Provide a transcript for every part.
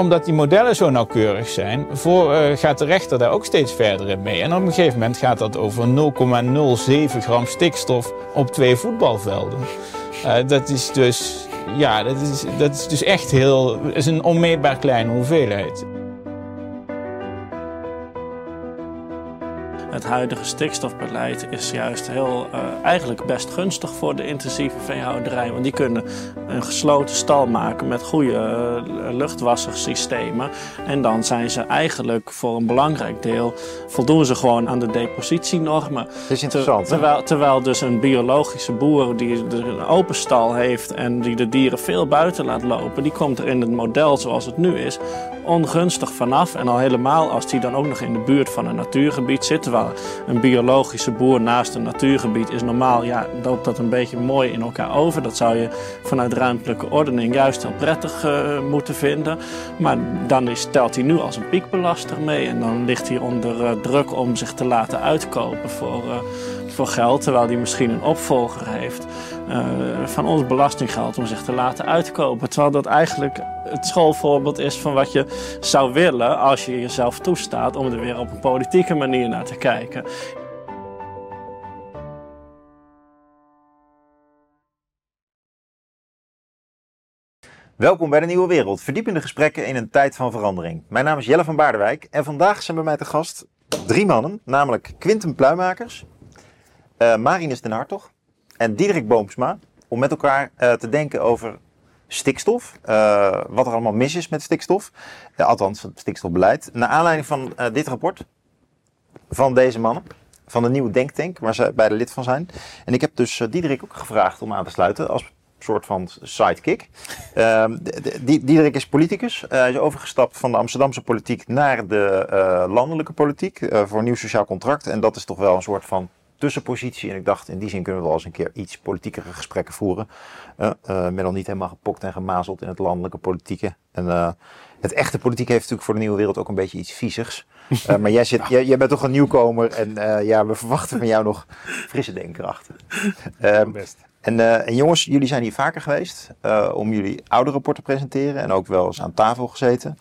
omdat die modellen zo nauwkeurig zijn, voor, uh, gaat de rechter daar ook steeds verder in mee. En op een gegeven moment gaat dat over 0,07 gram stikstof op twee voetbalvelden. Uh, dat is dus, ja, dat is, dat is dus echt heel, is een onmeetbaar kleine hoeveelheid. Het huidige stikstofbeleid is juist heel, uh, eigenlijk best gunstig voor de intensieve veehouderij. Want die kunnen een gesloten stal maken met goede uh, luchtwassersystemen. En dan zijn ze eigenlijk voor een belangrijk deel voldoen ze gewoon aan de depositienormen. Dat is interessant. Ter, terwijl, terwijl dus een biologische boer die een open stal heeft en die de dieren veel buiten laat lopen, die komt er in het model zoals het nu is ongunstig vanaf. En al helemaal als die dan ook nog in de buurt van een natuurgebied zit. Terwijl een biologische boer naast een natuurgebied is normaal, ja, loopt dat een beetje mooi in elkaar over. Dat zou je vanuit ruimtelijke ordening juist heel prettig uh, moeten vinden. Maar dan is, hij nu als een piekbelaster mee. En dan ligt hij onder uh, druk om zich te laten uitkopen voor, uh, voor geld. Terwijl hij misschien een opvolger heeft. van ons belastinggeld om zich te laten uitkopen. Terwijl dat eigenlijk het schoolvoorbeeld is van wat je zou willen als je jezelf toestaat om er weer op een politieke manier naar te kijken. Welkom bij de Nieuwe Wereld, verdiepende gesprekken in een tijd van verandering. Mijn naam is Jelle van Baardewijk en vandaag zijn bij mij te gast drie mannen, namelijk Quinten Pluimakers, uh, Marinus den Hartog en Diederik Boomsma, om met elkaar uh, te denken over stikstof. Uh, wat er allemaal mis is met stikstof. Althans, stikstofbeleid. Naar aanleiding van dit rapport van deze mannen. Van de nieuwe denktank, waar ze beide lid van zijn. En ik heb dus Diederik ook gevraagd om aan te sluiten als soort van sidekick. Ehm, Diederik is politicus. hij is overgestapt van de Amsterdamse politiek naar de landelijke politiek voor een nieuw sociaal contract. En dat is toch wel een soort van tussenpositie. En ik dacht, in die zin kunnen we wel eens een keer iets politiekere gesprekken voeren. Uh, uh, met nog niet helemaal gepokt en gemazeld in het landelijke politieke. En uh, het echte politiek heeft natuurlijk voor de nieuwe wereld ook een beetje iets viezigs. maar jij, zit, jij, jij, bent toch een nieuwkomer en ja, we verwachten van jou nog frisse denkkrachten. Ehm, Best. En, en, jongens, jullie zijn hier vaker geweest om jullie oude rapport te presenteren. En ook wel eens aan tafel gezeten.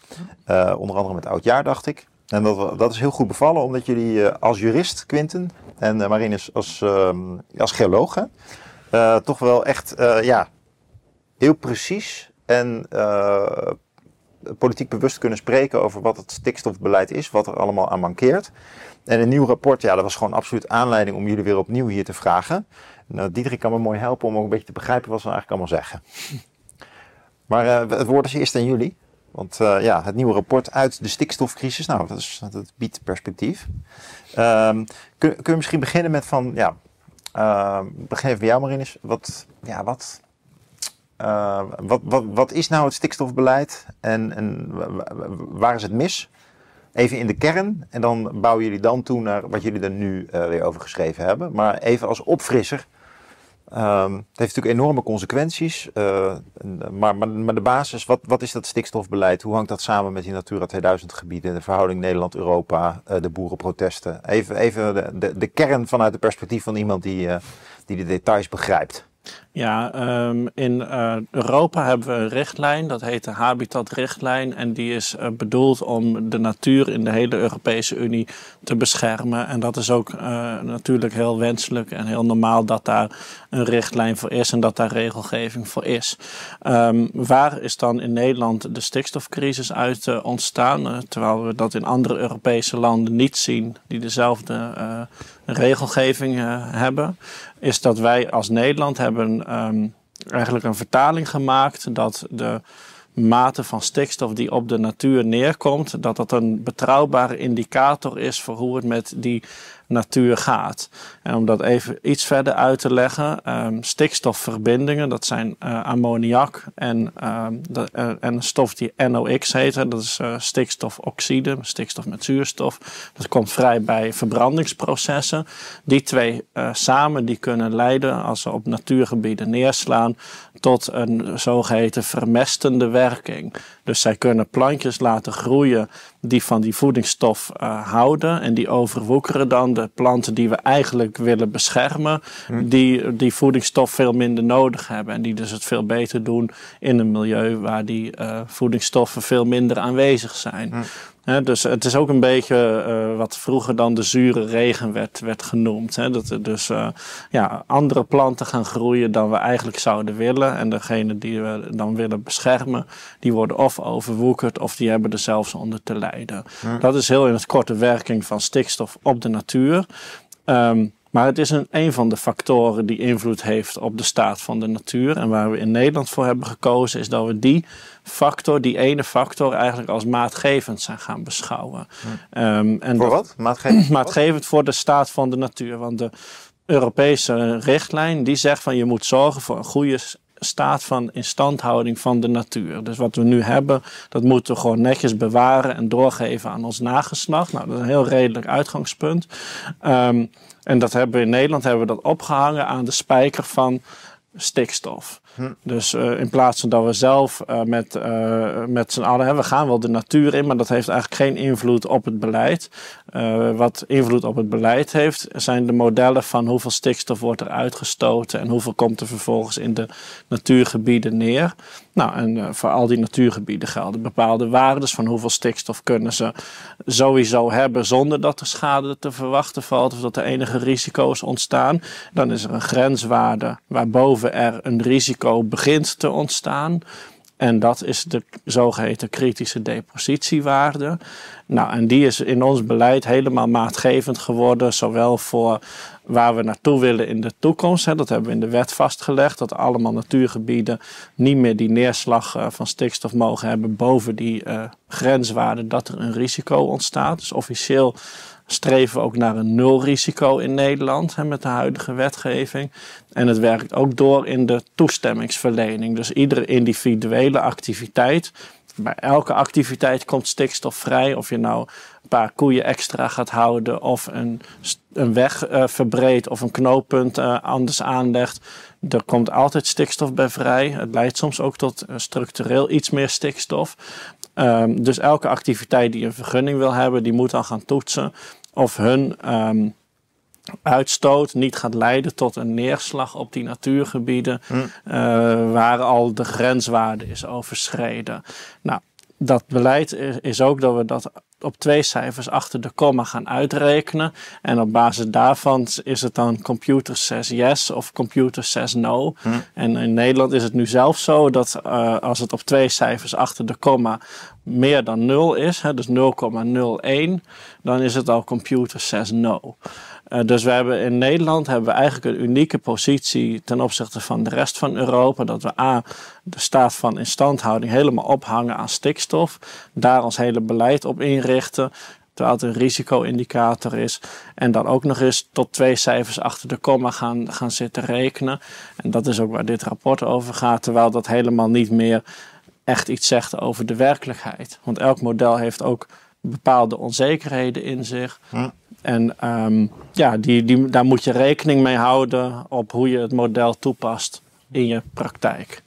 onder andere met Oudjaar, dacht ik. En dat, dat is heel goed bevallen, omdat jullie als jurist, Quinten, en Marinus als, uh, als geoloog, toch wel echt ja, heel precies en politiek bewust kunnen spreken over wat het stikstofbeleid is, wat er allemaal aan mankeert. En een nieuw rapport, ja, dat was gewoon absoluut aanleiding om jullie weer opnieuw hier te vragen. Nou, Diederik kan me mooi helpen om ook een beetje te begrijpen wat ze eigenlijk allemaal zeggen. Maar het woord is eerst aan jullie. Want uh, ja, het nieuwe rapport uit de stikstofcrisis, nou, dat, is, dat biedt perspectief. Um, kun, je misschien beginnen met van, ja, uh, begin even bij jou Marinus. Wat, ja, wat, uh, wat, wat, wat is nou het stikstofbeleid en, en waar is het mis? Even in de kern en dan bouwen jullie dan toe naar wat jullie er nu weer over geschreven hebben. Maar even als opfrisser, Um, het heeft natuurlijk enorme consequenties, uh, maar, maar, maar, de basis, wat, wat is dat stikstofbeleid? Hoe hangt dat samen met die Natura 2000 gebieden, de verhouding Nederland-Europa, uh, de boerenprotesten? Even, even de, de, de, kern vanuit het perspectief van iemand die, die de details begrijpt. Ja, um, in uh, Europa hebben we een richtlijn, dat heet de Habitatrichtlijn. En die is uh, bedoeld om de natuur in de hele Europese Unie te beschermen. En dat is ook uh, natuurlijk heel wenselijk en heel normaal dat daar een richtlijn voor is en dat daar regelgeving voor is. Um, waar is dan in Nederland de stikstofcrisis uit ontstaan? terwijl we dat in andere Europese landen niet zien die dezelfde regelgeving hebben, is dat wij als Nederland hebben um, eigenlijk een vertaling gemaakt dat de mate van stikstof die op de natuur neerkomt, dat dat een betrouwbare indicator is voor hoe het met die natuur gaat. En om dat even iets verder uit te leggen, um, stikstofverbindingen, dat zijn uh, ammoniak en, um, de, uh, en een stof die NOx heet, dat is uh, stikstofoxide, stikstof met zuurstof. Dat komt vrij bij verbrandingsprocessen. Die twee samen die kunnen leiden, als ze op natuurgebieden neerslaan, tot een zogeheten vermestende werking. Dus zij kunnen plantjes laten groeien die van die voedingsstof houden. En die overwoekeren dan de planten die we eigenlijk willen beschermen. Hm. Die die voedingsstof veel minder nodig hebben. En die dus het veel beter doen in een milieu waar die uh, voedingsstoffen veel minder aanwezig zijn. Hm dus het is ook een beetje uh, wat vroeger dan de zure regen werd, werd genoemd. Dat er dus uh, ja, andere planten gaan groeien dan we eigenlijk zouden willen. En degene die we dan willen beschermen, die worden of overwoekerd of die hebben er zelfs onder te lijden. Dat is heel in het korte werking van stikstof op de natuur. Um, maar het is een, een van de factoren die invloed heeft op de staat van de natuur. En waar we in Nederland voor hebben gekozen, is dat we die factor, die ene factor, eigenlijk als maatgevend zijn gaan beschouwen. Um, en voor wat? Maatgevend? maatgevend voor de staat van de natuur. Want de Europese richtlijn die zegt van je moet zorgen voor een goede staat van instandhouding van de natuur. Dus wat we nu hebben, dat moeten we gewoon netjes bewaren en doorgeven aan ons nageslacht. Nou, dat is een heel redelijk uitgangspunt. Um, en dat hebben we in Nederland hebben we dat opgehangen aan de spijker van stikstof. Hm. Dus uh, in plaats van dat we zelf uh, met, uh, met z'n allen, hè, we gaan wel de natuur in, maar dat heeft eigenlijk geen invloed op het beleid. wat invloed op het beleid heeft, zijn de modellen van hoeveel stikstof wordt er uitgestoten en hoeveel komt er vervolgens in de natuurgebieden neer. Nou, en voor al die natuurgebieden gelden bepaalde waarden van hoeveel stikstof kunnen ze sowieso hebben zonder dat er schade te verwachten valt of dat er enige risico's ontstaan. Dan is er een grenswaarde waarboven er een risico begint te ontstaan. En dat is de zogeheten kritische depositiewaarde. Nou, en die is in ons beleid helemaal maatgevend geworden, zowel voor waar we naartoe willen in de toekomst. Hè, dat hebben we in de wet vastgelegd, dat allemaal natuurgebieden niet meer die neerslag uh, van stikstof mogen hebben boven die uh, grenswaarde dat er een risico ontstaat. Dus officieel streven we ook naar een nulrisico in Nederland hè, met de huidige wetgeving. En het werkt ook door in de toestemmingsverlening. Dus iedere individuele activiteit, bij elke activiteit komt stikstof vrij. Of je nou paar koeien extra gaat houden of een, een weg uh, verbreedt of een knooppunt uh, anders aanlegt. Er komt altijd stikstof bij vrij. Het leidt soms ook tot uh, structureel iets meer stikstof. Um, dus elke activiteit die een vergunning wil hebben, die moet dan gaan toetsen of hun um, uitstoot niet gaat leiden tot een neerslag op die natuurgebieden hm. uh, waar al de grenswaarde is overschreden. Nou, dat beleid is ook dat we dat op twee cijfers achter de komma gaan uitrekenen. En op basis daarvan is het dan computer says yes of computer says no. Hm. En in Nederland is het nu zelf zo dat uh, als het op twee cijfers achter de komma meer dan 0 is, hè, dus 0,01, dan is het al computer says no. Uh, dus we hebben in Nederland hebben we eigenlijk een unieke positie ten opzichte van de rest van Europa. Dat we A, de staat van instandhouding helemaal ophangen aan stikstof. Daar ons hele beleid op inrichten. Terwijl het een risico-indicator is. En dan ook nog eens tot twee cijfers achter de komma gaan, gaan zitten rekenen. En dat is ook waar dit rapport over gaat. Terwijl dat helemaal niet meer echt iets zegt over de werkelijkheid. Want elk model heeft ook bepaalde onzekerheden in zich. En um, ja, die, die, daar moet je rekening mee houden op hoe je het model toepast in je praktijk.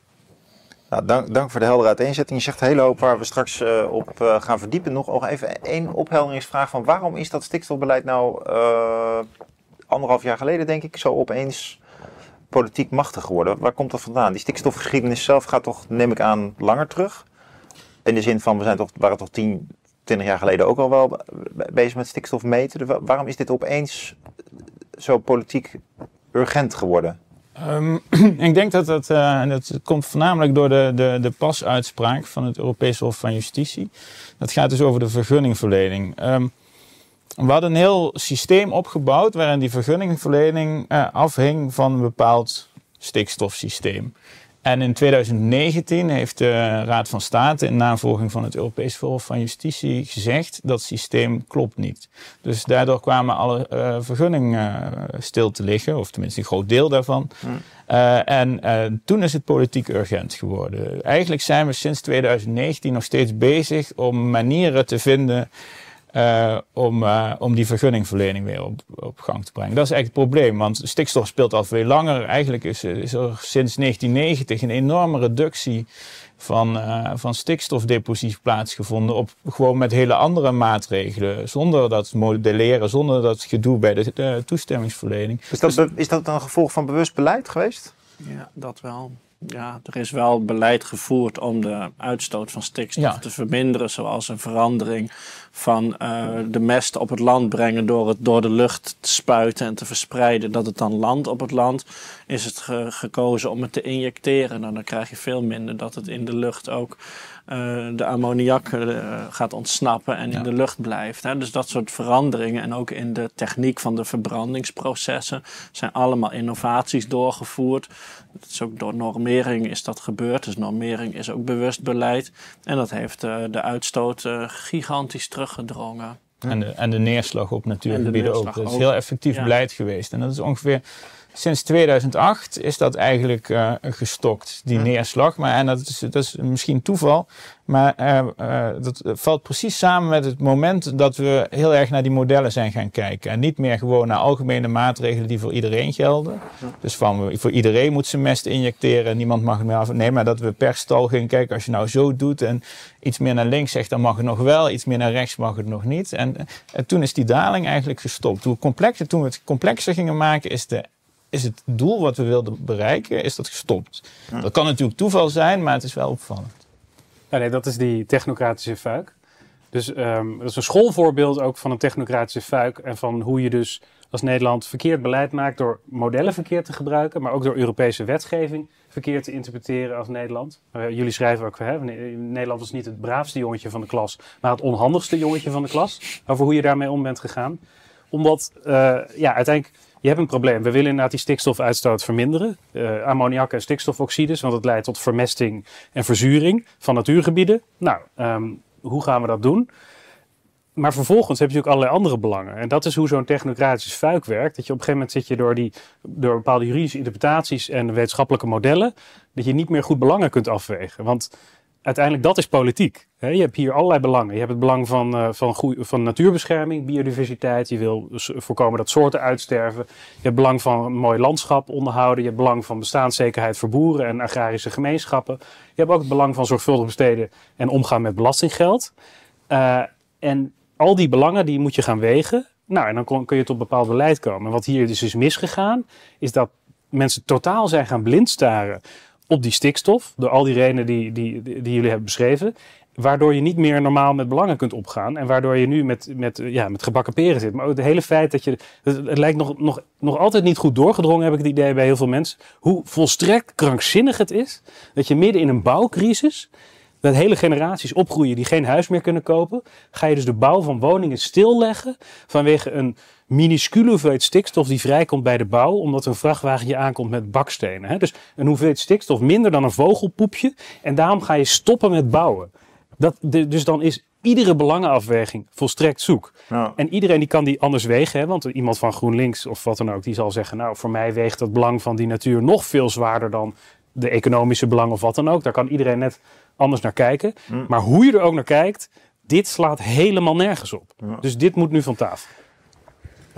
Nou, dank, dank voor de heldere uiteenzetting. Je zegt hele hoop waar we straks uh, op uh, gaan verdiepen. Nog, even één ophelderingsvraag van waarom is dat stikstofbeleid nou uh, anderhalf jaar geleden, denk ik, zo opeens politiek machtig geworden? Waar komt dat vandaan? Die stikstofgeschiedenis zelf gaat toch, neem ik aan, langer terug? In de zin van, we zijn toch, waren toch tien, 20 jaar geleden ook al wel bezig met stikstof meten. Waarom is dit opeens zo politiek urgent geworden? Um, ik denk dat dat, uh, dat komt voornamelijk door de, de, de pasuitspraak van het Europese Hof van Justitie. Dat gaat dus over de vergunningverlening. Um, we hadden een heel systeem opgebouwd waarin die vergunningverlening uh, afhing van een bepaald stikstofsysteem. En in 2019 heeft de Raad van State in navolging van het Europees Hof van Justitie gezegd dat het systeem klopt niet. Dus daardoor kwamen alle uh, vergunningen uh, stil te liggen, of tenminste een groot deel daarvan. Hmm. Uh, en toen is het politiek urgent geworden. Eigenlijk zijn we sinds 2019 nog steeds bezig om manieren te vinden uh, om, uh, om die vergunningverlening weer op, op gang te brengen. Dat is echt het probleem, want stikstof speelt al veel langer. Eigenlijk is, is er sinds 1990 een enorme reductie van, uh, van stikstofdepositie plaatsgevonden. Op, gewoon met hele andere maatregelen. Zonder dat modelleren, zonder dat gedoe bij de, de toestemmingsverlening. Is dat, dus, is dat een gevolg van bewust beleid geweest? Ja, dat wel ja, er is wel beleid gevoerd om de uitstoot van stikstof te verminderen, zoals een verandering van uh, de mest op het land brengen door het door de lucht te spuiten en te verspreiden, dat het dan landt op het land, is het gekozen om het te injecteren. Nou, dan krijg je veel minder dat het in de lucht ook uh, de ammoniak uh, gaat ontsnappen en in de lucht blijft. Hè. Dus dat soort veranderingen en ook in de techniek van de verbrandingsprocessen zijn allemaal innovaties doorgevoerd. Dat is ook door normering is dat gebeurd. Dus normering is ook bewust beleid. En dat heeft uh, de uitstoot gigantisch teruggedrongen. En de, en de neerslag op natuurgebieden ook. Dat is heel effectief ja. beleid geweest. En dat is ongeveer sinds 2008 is dat eigenlijk uh, gestokt, die hm. neerslag. Maar, en dat is, dat is misschien toeval, maar uh, uh, dat valt precies samen met het moment dat we heel erg naar die modellen zijn gaan kijken. En niet meer gewoon naar algemene maatregelen die voor iedereen gelden. Dus van voor iedereen moet ze mest injecteren en niemand mag het meer af. Nee, maar dat we per stal gaan kijken, als je nou zo doet en iets meer naar links zegt, dan mag het nog wel. Iets meer naar rechts mag het nog niet. En, en toen is die daling eigenlijk gestopt. Hoe complexer, toen we het complexer gingen maken, is de is het doel wat we wilden bereiken, is dat gestopt. Dat kan natuurlijk toeval zijn, maar het is wel opvallend. Ja, nee, dat is die technocratische fuik. Dus um, dat is een schoolvoorbeeld ook van een technocratische fuik en van hoe je dus als Nederland verkeerd beleid maakt door modellen verkeerd te gebruiken, maar ook door Europese wetgeving verkeerd te interpreteren als Nederland. Uh, jullie schrijven ook, hè, Nederland was niet het braafste jongetje van de klas, maar het onhandigste jongetje van de klas. Over hoe je daarmee om bent gegaan. Omdat, uh, ja, uiteindelijk je hebt een probleem. We willen inderdaad die stikstofuitstoot verminderen. Uh, ammoniak en stikstofoxides, want het leidt tot vermesting en verzuring van natuurgebieden. Nou, um, hoe gaan we dat doen? Maar vervolgens heb je ook allerlei andere belangen. En dat is hoe zo'n technocratisch fuik werkt. Dat je op een gegeven moment zit je door, die, door bepaalde juridische interpretaties en wetenschappelijke modellen, dat je niet meer goed belangen kunt afwegen. Want uiteindelijk dat is politiek. je hebt hier allerlei belangen. Je hebt het belang van, uh, van, van natuurbescherming, biodiversiteit. Je wil voorkomen dat soorten uitsterven. Je hebt belang van mooi landschap onderhouden. Je hebt belang van bestaanszekerheid voor boeren en agrarische gemeenschappen. Je hebt ook het belang van zorgvuldig besteden en omgaan met belastinggeld. Uh, en al die belangen die moet je gaan wegen. Nou, en dan kun je tot bepaald beleid komen. En wat hier dus is misgegaan, is dat mensen totaal zijn gaan blindstaren op die stikstof, door al die redenen die, die, die, jullie hebben beschreven. Waardoor je niet meer normaal met belangen kunt opgaan. En waardoor je nu met, met, ja, met gebakken peren zit. Maar ook het hele feit dat je. Het, lijkt nog, nog, nog altijd niet goed doorgedrongen, heb ik het idee bij heel veel mensen. Hoe volstrekt krankzinnig het is. Dat je midden in een bouwcrisis. Dat hele generaties opgroeien die geen huis meer kunnen kopen. Ga je dus de bouw van woningen stilleggen. Vanwege een minuscule hoeveelheid stikstof die vrijkomt bij de bouw, omdat een vrachtwagentje aankomt met bakstenen. Hè? Dus een hoeveelheid stikstof minder dan een vogelpoepje. En daarom ga je stoppen met bouwen. Dat, dus dan is iedere belangenafweging volstrekt zoek. En iedereen die kan die anders wegen. Hè? Want iemand van GroenLinks of wat dan ook, die zal zeggen... nou, voor mij weegt het belang van die natuur nog veel zwaarder dan de economische belang of wat dan ook. Daar kan iedereen net anders naar kijken. Hm. Maar hoe je er ook naar kijkt, dit slaat helemaal nergens op. Dus dit moet nu van tafel.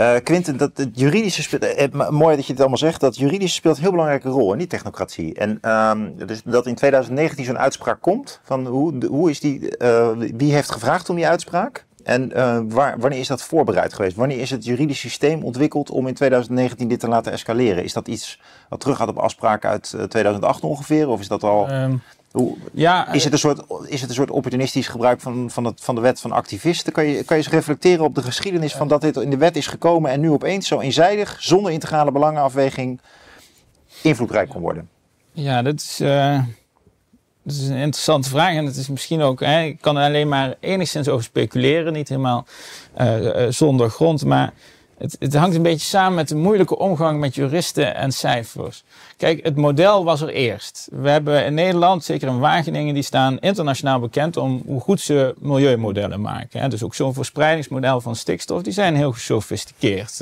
Uh, Quinten, dat het juridische speelt, eh, mooi dat je het allemaal zegt, dat juridische speelt een heel belangrijke rol in die technocratie. En um, dus dat in 2019 zo'n uitspraak komt, van hoe, hoe is die, uh, wie heeft gevraagd om die uitspraak? En uh, waar, wanneer is dat voorbereid geweest? Wanneer is het juridisch systeem ontwikkeld om in 2019 dit te laten escaleren? Is dat iets wat teruggaat op afspraken uit 2008 ongeveer? Of is dat al... Um, hoe, ja, is, het een soort, is het een soort opportunistisch gebruik van, van, het, van de wet van activisten? Kan je, kan je eens reflecteren op de geschiedenis van dat dit in de wet is gekomen en nu opeens zo eenzijdig, zonder integrale belangenafweging, invloedrijk kon worden? Ja, dat is, uh, dat is een interessante vraag. En het is misschien ook, hè, ik kan er alleen maar enigszins over speculeren, niet helemaal uh, uh, zonder grond. Maar het, het, hangt een beetje samen met de moeilijke omgang met juristen en cijfers. Kijk, het model was er eerst. We hebben in Nederland, zeker in Wageningen, die staan internationaal bekend om hoe goed ze milieumodellen maken. Dus ook zo'n verspreidingsmodel van stikstof, die zijn heel gesofisticeerd.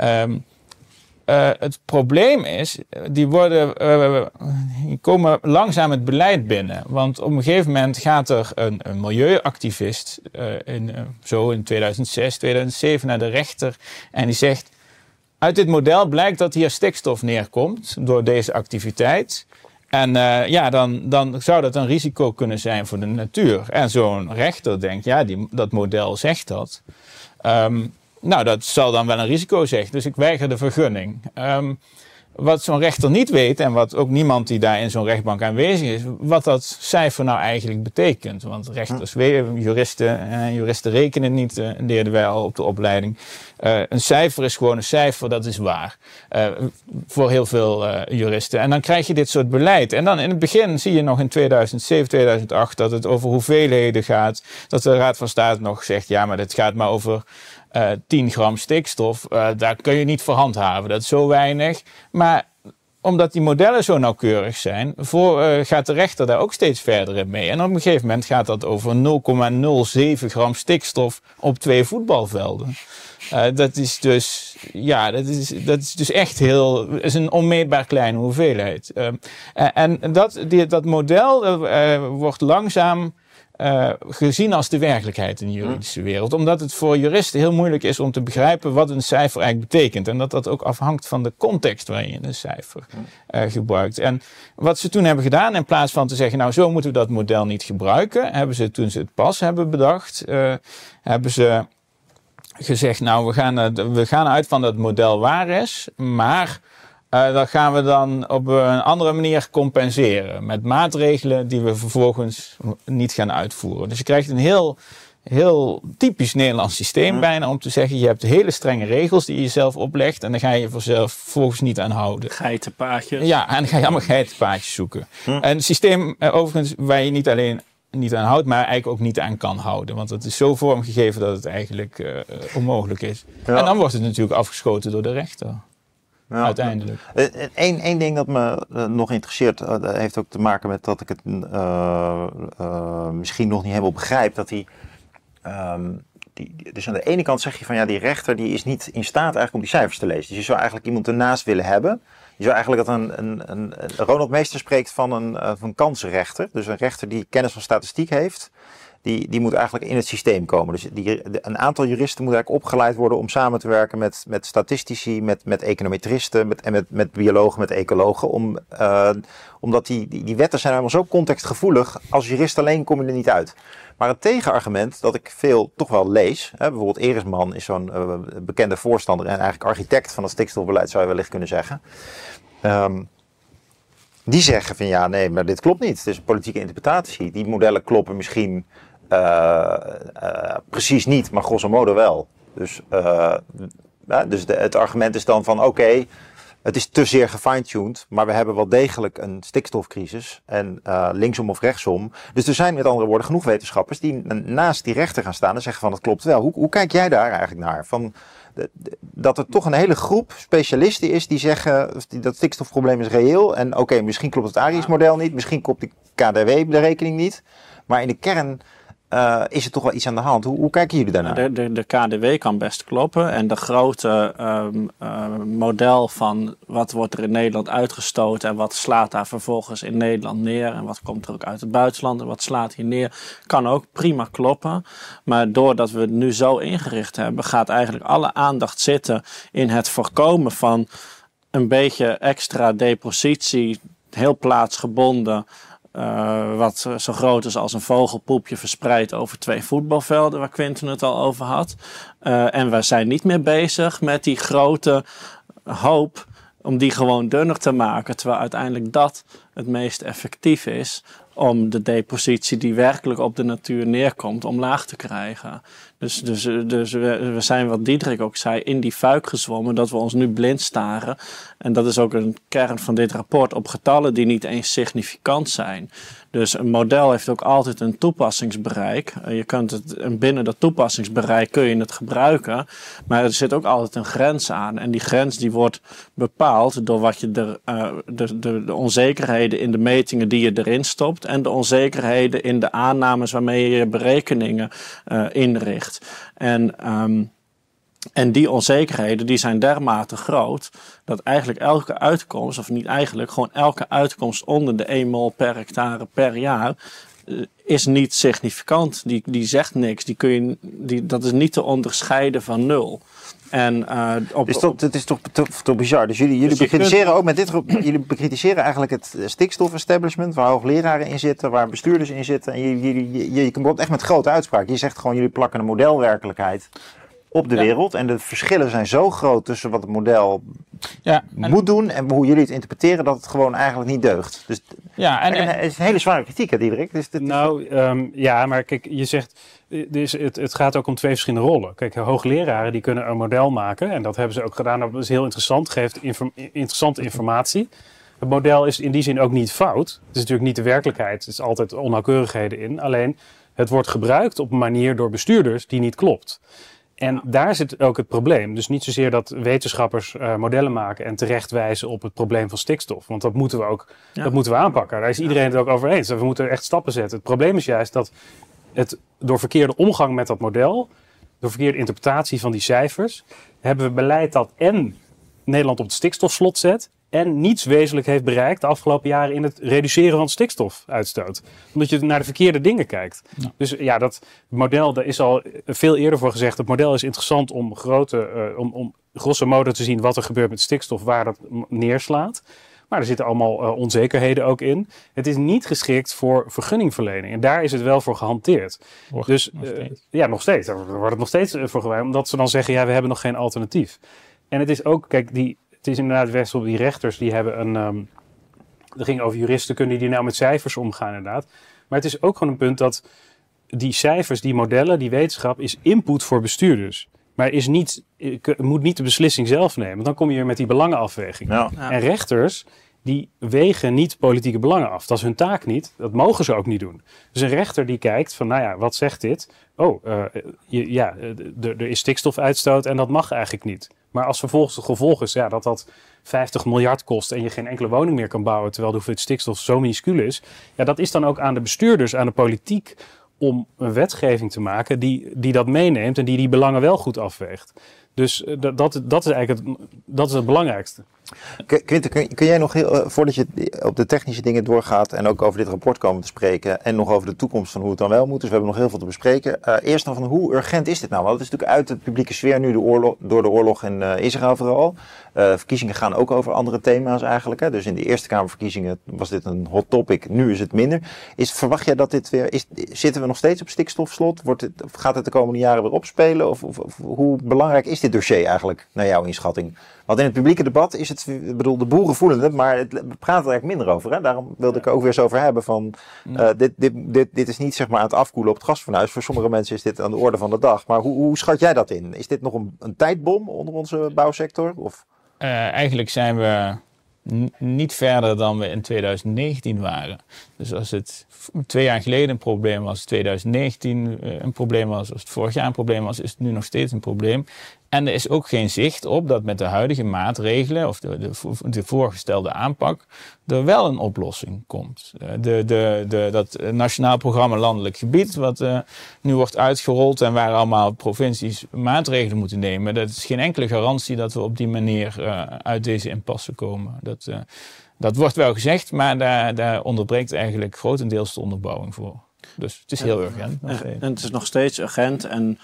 Um, uh, het probleem is, die, worden, die komen langzaam het beleid binnen. Want op een gegeven moment gaat er een, milieuactivist, in, zo in 2006, 2007, naar de rechter. En die zegt, uit dit model blijkt dat hier stikstof neerkomt door deze activiteit. En ja, dan, dan zou dat een risico kunnen zijn voor de natuur. En zo'n rechter denkt, ja, die, dat model zegt dat. Um, nou, dat zal dan wel een risico zeggen. Dus ik weiger de vergunning. Um, wat zo'n rechter niet weet, en wat ook niemand die daar in zo'n rechtbank aanwezig is, wat dat cijfer nou eigenlijk betekent. Want rechters, juristen en juristen rekenen niet, uh, leerden wij al op de opleiding. Uh, een cijfer is gewoon een cijfer, dat is waar. Voor heel veel juristen. En dan krijg je dit soort beleid. En dan in het begin zie je nog in 2007, 2008 dat het over hoeveelheden gaat. Dat de Raad van State nog zegt, ja, maar dit gaat maar over uh, eh, 10 gram stikstof, uh, daar kun je niet voor handhaven. Dat is zo weinig. Maar omdat die modellen zo nauwkeurig zijn, voor, uh, gaat de rechter daar ook steeds verder in mee. En op een gegeven moment gaat dat over 0,07 gram stikstof op twee voetbalvelden. Dat is dus, ja, dat is, dat is dus echt heel, is een onmeetbaar kleine hoeveelheid. Uh, en dat, die, dat model wordt langzaam uh, gezien als de werkelijkheid in de juridische wereld. Omdat het voor juristen heel moeilijk is om te begrijpen wat een cijfer eigenlijk betekent. En dat dat ook afhangt van de context waarin je een cijfer uh, gebruikt. En wat ze toen hebben gedaan, in plaats van te zeggen, nou zo moeten we dat model niet gebruiken, hebben ze toen ze het pas hebben bedacht, uh, hebben ze gezegd, nou we gaan, we gaan uit van dat model waar is, maar uh, dat gaan we dan op een andere manier compenseren. Met maatregelen die we vervolgens niet gaan uitvoeren. Dus je krijgt een heel, heel typisch Nederlands systeem bijna om te zeggen: je hebt hele strenge regels die je zelf oplegt. En dan ga je zelf vervolgens niet aan houden. Geitenpaadjes. Ja, en dan ga je allemaal geitenpaadjes zoeken. En een systeem uh, overigens waar je niet alleen niet aan houdt, maar eigenlijk ook niet aan kan houden. Want het is zo vormgegeven dat het eigenlijk uh, onmogelijk is. Ja. En dan wordt het natuurlijk afgeschoten door de rechter. Ja, uiteindelijk. Eén eh, één ding dat me uh, nog interesseert, heeft ook te maken met dat ik het misschien nog niet helemaal begrijp. Dat die, um, die, dus aan de ene kant zeg je van ja, die rechter die is niet in staat eigenlijk om die cijfers te lezen. Dus je zou eigenlijk iemand ernaast willen hebben. Je zou eigenlijk dat een, een, een, Ronald Meester spreekt van een, van een kansenrechter. Dus een rechter die kennis van statistiek heeft die, die moet eigenlijk in het systeem komen. Dus die, een aantal juristen moet eigenlijk opgeleid worden om samen te werken met, met statistici, met, met econometristen met, en met, met biologen, met ecologen. Om, uh, omdat die, die, wetten zijn helemaal zo contextgevoelig, als jurist alleen kom je er niet uit. Maar het tegenargument dat ik veel toch wel lees, hè, bijvoorbeeld Erisman is zo'n uh, bekende voorstander en eigenlijk architect van het stikstofbeleid zou je wellicht kunnen zeggen. Um, die zeggen van ja, nee, maar dit klopt niet. Het is een politieke interpretatie. Die modellen kloppen misschien precies niet, maar grosso modo wel. Dus, ja, dus het argument is dan van oké, het is te zeer gefine-tuned, maar we hebben wel degelijk een stikstofcrisis. En linksom of rechtsom. Dus er zijn met andere woorden genoeg wetenschappers die naast die rechter gaan staan en zeggen van het klopt wel. Hoe, hoe kijk jij daar eigenlijk naar? Van, dat er toch een hele groep specialisten is die zeggen dat stikstofprobleem is reëel. En oké, misschien klopt het ARIS-model niet, misschien klopt de KDW de rekening niet. Maar in de kern uh, is er toch wel iets aan de hand? Hoe, hoe kijken jullie daarnaar? De, de, de, KDW kan best kloppen. En de grote um, uh, model van wat wordt er in Nederland uitgestoten en wat slaat daar vervolgens in Nederland neer en wat komt er ook uit het buitenland en wat slaat hier neer, kan ook prima kloppen. Maar doordat we het nu zo ingericht hebben, gaat eigenlijk alle aandacht zitten in het voorkomen van een beetje extra depositie, heel plaatsgebonden uh, wat zo groot is als een vogelpoepje verspreid over twee voetbalvelden, waar Quinten het al over had. Uh, en we zijn niet meer bezig met die grote hoop om die gewoon dunner te maken, terwijl uiteindelijk dat het meest effectief is om de depositie die werkelijk op de natuur neerkomt omlaag te krijgen. Dus, dus, dus we, zijn, wat Diederik ook zei, in die fuik gezwommen dat we ons nu blind staren. En dat is ook een kern van dit rapport op getallen die niet eens significant zijn. Dus een model heeft ook altijd een toepassingsbereik. Eh, je kunt het, binnen dat toepassingsbereik kun je het gebruiken. Maar er zit ook altijd een grens aan. En die grens die wordt bepaald door wat je er, uh, de, de, de onzekerheden in de metingen die je erin stopt. En de onzekerheden in de aannames waarmee je je berekeningen uh, inricht. En um, En die onzekerheden die zijn dermate groot dat eigenlijk elke uitkomst, of niet eigenlijk, gewoon elke uitkomst onder de 1 mol per hectare per jaar eh, is niet significant. Die, die zegt niks. Die kun je, die, dat is niet te onderscheiden van nul. En, uh, op, dus dat, het is toch, toch, toch bizar. Dus jullie, jullie Dus je bekritiseren kunt- ook met dit, jullie bekritiseren eigenlijk het stikstofestablishment, waar hoogleraren in zitten, waar bestuurders in zitten. En jullie, jullie, je, je komt echt met grote uitspraken. Je zegt gewoon, jullie plakken een modelwerkelijkheid op de Ja. wereld. En de verschillen zijn zo groot tussen wat het model Ja, en, moet doen en hoe jullie het interpreteren, dat het gewoon eigenlijk niet deugt. Dus ja, en, het is een hele zware kritiek, hè, Diederik? Dus dit- Nou, ehm, ja, maar kijk, je zegt, eh, dus het, het gaat ook om twee verschillende rollen. Kijk, hoogleraren die kunnen een model maken en dat hebben ze ook gedaan. Dat is heel interessant, geeft inform- interessante informatie. Het model is in die zin ook niet fout. Het is natuurlijk niet de werkelijkheid. Er is altijd onnauwkeurigheden in. Alleen, het wordt gebruikt op een manier door bestuurders die niet klopt. En daar zit ook het probleem. Dus niet zozeer dat wetenschappers eh, modellen maken en terecht wijzen op het probleem van stikstof. Want dat moeten we ook Ja. dat moeten we aanpakken. Daar is iedereen het ook over eens. We moeten echt stappen zetten. Het probleem is juist dat het door verkeerde omgang met dat model, door verkeerde interpretatie van die cijfers, hebben we beleid dat en Nederland op het stikstofslot zet en niets wezenlijk heeft bereikt de afgelopen jaren in het reduceren van stikstofuitstoot. Omdat je naar de verkeerde dingen kijkt. Ja. Dus ja, dat model, daar is al veel eerder voor gezegd. Het model is interessant om grote, eh, om, om grosso modo te zien wat er gebeurt met stikstof, waar dat neerslaat. Maar er zitten allemaal eh, onzekerheden ook in. Het is niet geschikt voor vergunningverlening. En daar is het wel voor gehanteerd. Dus nog eh, ja, nog steeds. Daar wordt het nog steeds voor gewijd. Omdat ze dan zeggen, ja, we hebben nog geen alternatief. En het is ook, kijk, die, is inderdaad Wessel, die rechters die hebben een. ehm er ging over juristen, kunnen die nou met cijfers omgaan, inderdaad. Maar het is ook gewoon een punt dat die cijfers, die modellen, die wetenschap is input voor bestuurders. Maar is niet, eh, moet niet de beslissing zelf nemen. Want dan kom je weer met die belangenafweging. ja. Ja. En rechters, die wegen niet politieke belangen af. Dat is hun taak niet. Dat mogen ze ook niet doen. Dus een rechter die kijkt van, nou ja, wat zegt dit? Oh, eh, je- ja, eh, d- er is stikstofuitstoot en dat mag eigenlijk niet. Maar als vervolgens het gevolg is ja, dat dat 50 miljard kost en je geen enkele woning meer kan bouwen, terwijl de hoeveelheid stikstof zo minuscuul is, ja, dat is dan ook aan de bestuurders, aan de politiek, om een wetgeving te maken die, die dat meeneemt en die die belangen wel goed afweegt. Dus eh, dat, dat, dat is eigenlijk het, dat is het belangrijkste. Qu- Quinten, kun, jij nog eh, voordat je op de technische dingen doorgaat en ook over dit rapport komen te spreken en nog over de toekomst van hoe het dan wel moet, dus we hebben nog heel veel te bespreken. Eh, eerst dan van hoe urgent is dit nou? Want het is natuurlijk uit de publieke sfeer nu door de oorlog in eh, Israël vooral. Verkiezingen gaan ook over andere thema's eigenlijk. Hè? Dus in de Eerste Kamerverkiezingen was dit een hot topic, nu is het minder. Is, verwacht jij dat dit weer, is, zitten we nog steeds op stikstofslot? Wordt het, gaat het de komende jaren weer opspelen? Of, of hoe belangrijk is dit dossier eigenlijk, naar jouw inschatting? Want in het publieke debat is het, ik bedoel, de boeren voelen het, maar het, praten er eigenlijk minder over. Hè? Daarom wilde ik er ook weer eens over hebben van, eh, dit, dit, dit, dit is niet zeg maar aan het afkoelen op het gasfornuis. Voor sommige mensen is dit aan de orde van de dag. Maar hoe, hoe schat jij dat in? Is dit nog een, een tijdbom onder onze bouwsector? Of? Eh, eigenlijk zijn we niet verder dan we in 2019 waren. Dus als het twee jaar geleden een probleem was, 2019 eh, een probleem was, als het vorig jaar een probleem was, is het nu nog steeds een probleem. En er is ook geen zicht op dat met de huidige maatregelen of de, de, vo- de voorgestelde aanpak er wel een oplossing komt. Eh, De, de, de, dat Nationaal Programma Landelijk Gebied, wat eh, nu wordt uitgerold en waar allemaal provincies maatregelen moeten nemen, dat is geen enkele garantie dat we op die manier eh, uit deze impasse komen. Dat, dat wordt wel gezegd, maar daar, daar onderbreekt eigenlijk grotendeels de onderbouwing voor. Dus het is heel urgent. En, en het is nog steeds urgent. En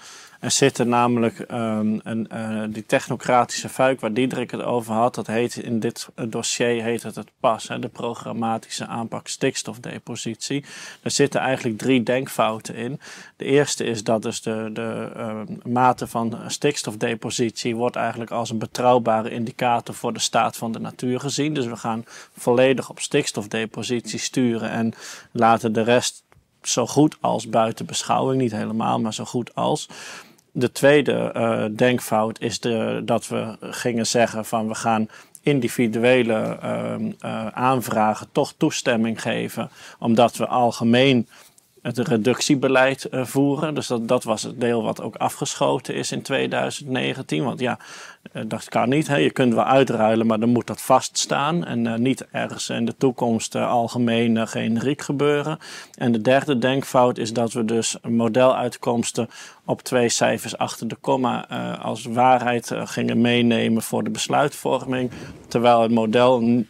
er zitten namelijk ehm, een, eh, die technocratische fuik waar Diederik het over had. Dat heet in dit dossier heet het het PAS, de programmatische aanpak stikstofdepositie. Daar zitten eigenlijk drie denkfouten in. De eerste is dat dus de, de ehm, mate van stikstofdepositie wordt eigenlijk als een betrouwbare indicator voor de staat van de natuur gezien. Dus we gaan volledig op stikstofdepositie sturen en laten de rest zo goed als buiten beschouwing. Niet helemaal, maar zo goed als. De tweede eh, denkfout is de, dat we gingen zeggen van we gaan individuele ehm, eh, aanvragen toch toestemming geven. Omdat we algemeen het reductiebeleid eh, voeren. Dus dat, dat was het deel wat ook afgeschoten is in 2019. Want ja, uh, dat kan niet. Hè. Je kunt wel uitruilen, maar dan moet dat vaststaan. En uh, niet ergens in de toekomst algemeen generiek gebeuren. En de derde denkfout is dat we dus modeluitkomsten op twee cijfers achter de komma als waarheid gingen meenemen voor de besluitvorming. Terwijl het model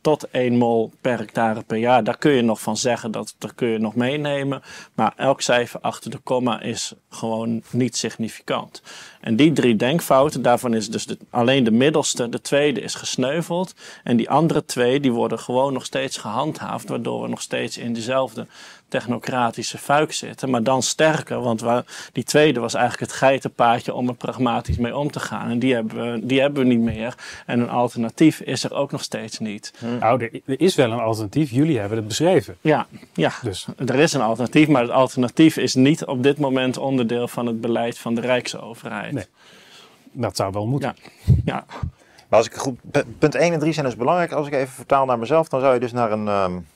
tot 1 mol per hectare per jaar, daar kun je nog van zeggen dat daar kun je nog meenemen. Maar elk cijfer achter de komma is gewoon niet significant. En die drie denkfouten, daarvan is dus de, alleen de middelste, de tweede is gesneuveld. En die andere twee, die worden gewoon nog steeds gehandhaafd, waardoor we nog steeds in dezelfde technocratische fuik zitten. Maar dan sterker, want die tweede was eigenlijk het geitenpaadje om er pragmatisch mee om te gaan. En die hebben, we, die hebben we niet meer. En een alternatief is er ook nog steeds niet. Hm. Nou, er, er, is wel een alternatief. Jullie hebben het beschreven. Ja, ja. Dus. er is een alternatief. Maar het alternatief is niet op dit moment onderdeel van het beleid van de Rijksoverheid. Nee, dat zou wel moeten. Ja. ja. Maar als ik goed, punt 1 en 3 zijn dus belangrijk. Als ik even vertaal naar mezelf, dan zou je dus naar een... Um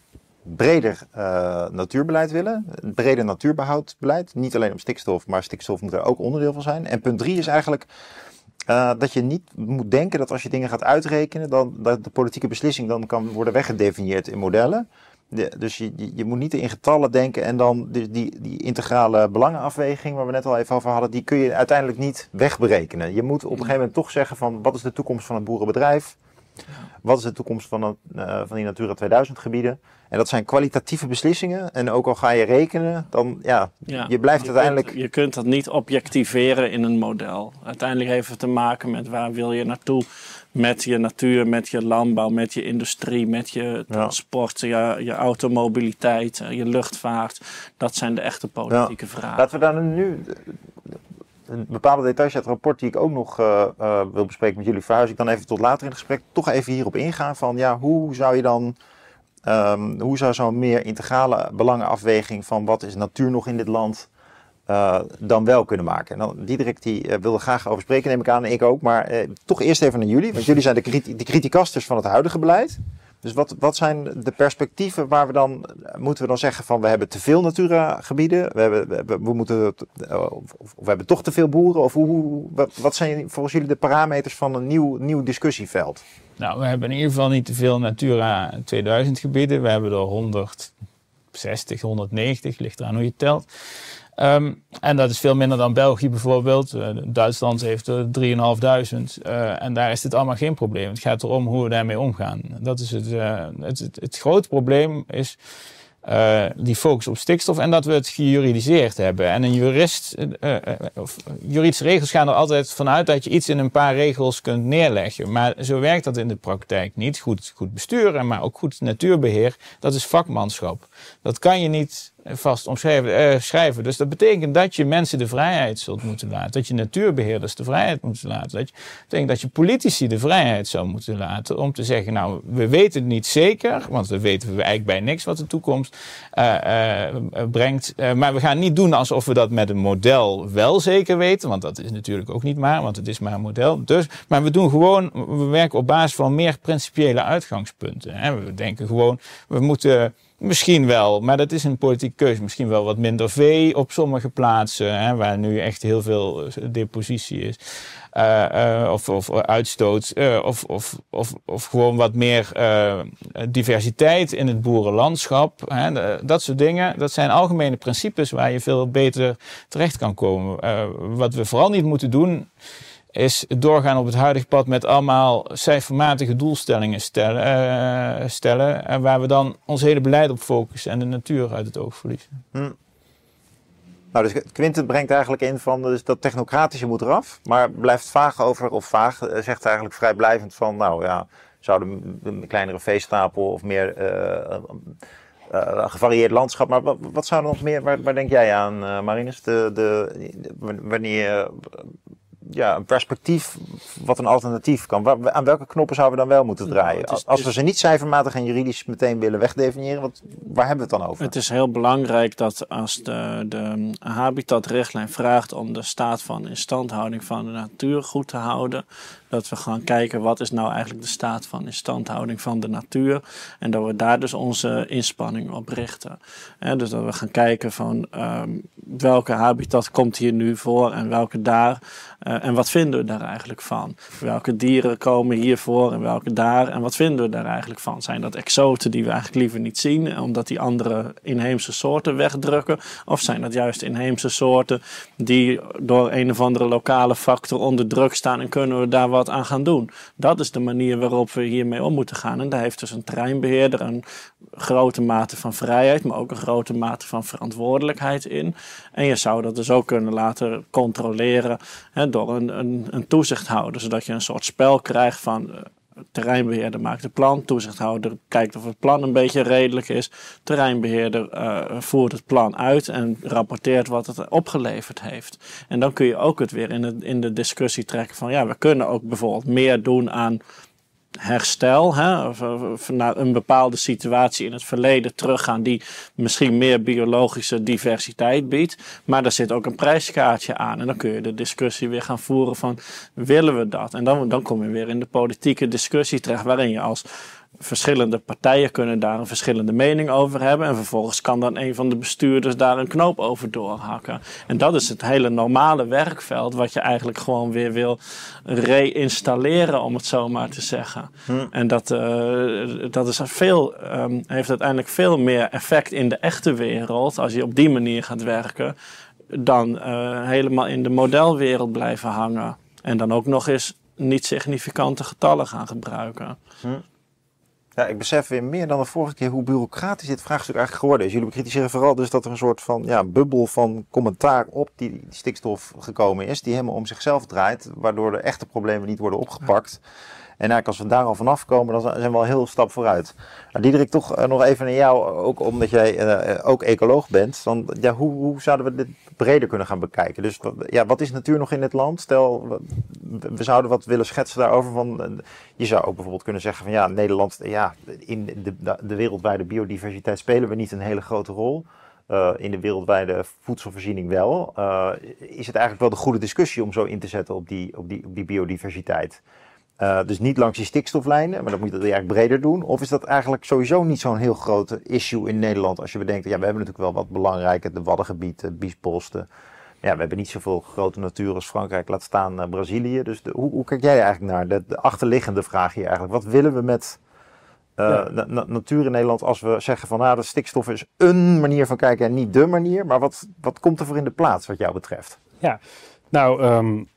breder uh, natuurbeleid willen. Een breder natuurbehoudbeleid. Niet alleen om stikstof, maar stikstof moet er ook onderdeel van zijn. En punt drie is eigenlijk uh, dat je niet moet denken dat als je dingen gaat uitrekenen, dan dat de politieke beslissing dan kan worden weggedefinieerd in modellen. De, dus je, je, moet niet in getallen denken en dan die, die, die integrale belangenafweging, waar we net al even over hadden, die kun je uiteindelijk niet wegberekenen. Je moet op een gegeven moment toch zeggen van wat is de toekomst van het boerenbedrijf? Wat is de toekomst van, uh, van die Natura 2000 gebieden? En dat zijn kwalitatieve beslissingen. En ook al ga je rekenen, dan ja, je blijft uiteindelijk. je kunt dat niet objectiveren in een model. Uiteindelijk heeft het te maken met waar wil je naartoe met je natuur, met je landbouw, met je industrie, met je transport, je, je automobiliteit, je luchtvaart. Dat zijn de echte politieke vragen. Laten we daar nu een bepaalde details uit het rapport die ik ook nog uh, uh, wil bespreken met jullie, verhuis ik dan even tot later in het gesprek. Toch even hierop ingaan van ja, hoe zou je dan, um, hoe zou zo'n meer integrale belangenafweging van wat is natuur nog in dit land uh, dan wel kunnen maken? En dan, Diederik die wilde graag over spreken, neem ik aan, en ik ook. Maar toch eerst even naar jullie, want jullie zijn de, kriti criticasters van het huidige beleid. Dus wat, wat zijn de perspectieven waar we dan, moeten we dan zeggen van we hebben te veel Natura-gebieden, we, hebben, we, moeten, of, of, we hebben toch te veel boeren? Of hoe, wat zijn volgens jullie de parameters van een nieuw, nieuw discussieveld? Nou, we hebben in ieder geval niet te veel Natura 2000 gebieden. We hebben er 160, 190, ligt eraan hoe je telt. Um, en dat is veel minder dan België bijvoorbeeld. Uh, Duitsland heeft er 3.500. Uh, en daar is dit allemaal geen probleem. Het gaat erom hoe we daarmee omgaan. Dat is het, uh, het, het, grote probleem is die focus op stikstof en dat we het gejuridiseerd hebben. En een jurist, of juridische regels gaan er altijd vanuit dat je iets in een paar regels kunt neerleggen. Maar zo werkt dat in de praktijk niet. Goed, goed besturen, maar ook goed natuurbeheer, dat is vakmanschap. Dat kan je niet vast omschrijven. Uh, schrijven. Dus dat betekent dat je mensen de vrijheid zult moeten laten. Dat je natuurbeheerders de vrijheid moet laten. Dat betekent dat je politici de vrijheid zou moeten laten om te zeggen, nou, we weten het niet zeker, want we weten eigenlijk bij niks wat de toekomst uh, uh, brengt. maar we gaan niet doen alsof we dat met een model wel zeker weten, want dat is natuurlijk ook niet maar, want het is maar een model. Dus, maar we doen gewoon, we werken op basis van meer principiële uitgangspunten. Hè. We denken gewoon, we moeten Misschien wel, maar dat is een politieke keuze. Misschien wel wat minder vee op sommige plaatsen, hè, waar nu echt heel veel eh, depositie is. Uh, uh, of, of uitstoot. Of, of, of, of gewoon wat meer diversiteit in het boerenlandschap. Hè, dat soort dingen. Dat zijn algemene principes waar je veel beter terecht kan komen. wat we vooral niet moeten doen is doorgaan op het huidige pad met allemaal cijfermatige doelstellingen stellen, uh, stellen en waar we dan ons hele beleid op focussen en de natuur uit het oog verliezen. Hm. Nou, dus Quinten brengt eigenlijk in van dus dat technocratische moet eraf, maar blijft vaag over, of vaag, eh, zegt eigenlijk vrijblijvend van, nou ja, zouden een kleinere veestapel of meer uh, gevarieerd landschap. Maar wat, wat zou er nog meer, waar, waar denk jij aan, Marinus? De, de, wanneer ja, een perspectief wat een alternatief kan. aan welke knoppen zouden we dan wel moeten nou, draaien? Als we ze niet cijfermatig en juridisch meteen willen wegdefiniëren, wat, waar hebben we het dan over? Het is heel belangrijk dat als de, de habitatrichtlijn vraagt om de staat van instandhouding van de natuur goed te houden, Dat we gaan kijken wat is nou eigenlijk de staat van instandhouding van de natuur. En dat we daar dus onze inspanning op richten. dus dat we gaan kijken van ehm, welke habitat komt hier nu voor en welke daar. Uh, en wat vinden we daar eigenlijk van? Welke dieren komen hier voor en welke daar? En wat vinden we daar eigenlijk van? Zijn dat exoten die we eigenlijk liever niet zien, omdat die andere inheemse soorten wegdrukken? Of zijn dat juist inheemse soorten die door een of andere lokale factor onder druk staan en kunnen we daar wat aan gaan doen? Dat is de manier waarop we hiermee om moeten gaan. En daar heeft dus een terreinbeheerder een grote mate van vrijheid, maar ook een grote mate van verantwoordelijkheid in. En je zou dat dus ook kunnen laten controleren hè, door een, een, een toezichthouder, zodat je een soort spel krijgt van eh, terreinbeheerder maakt een plan, toezichthouder kijkt of het plan een beetje redelijk is, terreinbeheerder uh, voert het plan uit en rapporteert wat het opgeleverd heeft. En dan kun je ook het weer in de, in de discussie trekken van ja, we kunnen ook bijvoorbeeld meer doen aan herstel, hè, naar een bepaalde situatie in het verleden teruggaan die misschien meer biologische diversiteit biedt. Maar daar zit ook een prijskaartje aan. En dan kun je de discussie weer gaan voeren van willen we dat? En dan, dan kom je weer in de politieke discussie terecht waarin je als verschillende partijen kunnen daar een verschillende mening over hebben. En vervolgens kan dan een van de bestuurders daar een knoop over doorhakken. En dat is het hele normale werkveld wat je eigenlijk gewoon weer wil reinstalleren, om het zo maar te zeggen. Hm. En dat, uh, dat is veel, um, heeft uiteindelijk veel meer effect in de echte wereld, als je op die manier gaat werken, dan uh, helemaal in de modelwereld blijven hangen. En dan ook nog eens niet significante getallen gaan gebruiken. Hm. Ja, ik besef weer meer dan de vorige keer hoe bureaucratisch dit vraagstuk eigenlijk geworden is. Jullie bekritiseren vooral dus dat er een soort van ja, bubbel van commentaar op die, stikstof gekomen is, die helemaal om zichzelf draait, waardoor de echte problemen niet worden opgepakt. Eigenlijk als we daar al vanaf komen, dan zijn we al heel stap vooruit. Nou, Diederik, toch eh, nog even naar jou, ook omdat jij uh, ook ecoloog bent. Dan, ja, hoe, hoe zouden we dit breder kunnen gaan bekijken? Dus ja, wat is natuur nog in dit land? Stel, we zouden wat willen schetsen daarover. Van, je zou ook bijvoorbeeld kunnen zeggen van ja, Nederland, ja, in de, de wereldwijde biodiversiteit spelen we niet een hele grote rol. In de wereldwijde voedselvoorziening wel. Is het eigenlijk wel de goede discussie om zo in te zetten op die, op die, op die biodiversiteit? Uh, dus niet langs die stikstoflijnen, maar dat moet je eigenlijk breder doen. Of is dat eigenlijk sowieso niet zo'n heel groot issue in Nederland als je bedenkt, ja, we hebben natuurlijk wel wat belangrijke, de Waddengebied, de Biesposten. Ja, we hebben niet zoveel grote natuur als Frankrijk, laat staan uh, Brazilië. Dus de, hoe, hoe, kijk jij eigenlijk naar de, de, achterliggende vraag hier eigenlijk? Wat willen we met uh, na, natuur in Nederland als we zeggen van nou, de stikstof is een manier van kijken en niet de manier. Maar wat, wat komt er voor in de plaats wat jou betreft? Ja, nou, um,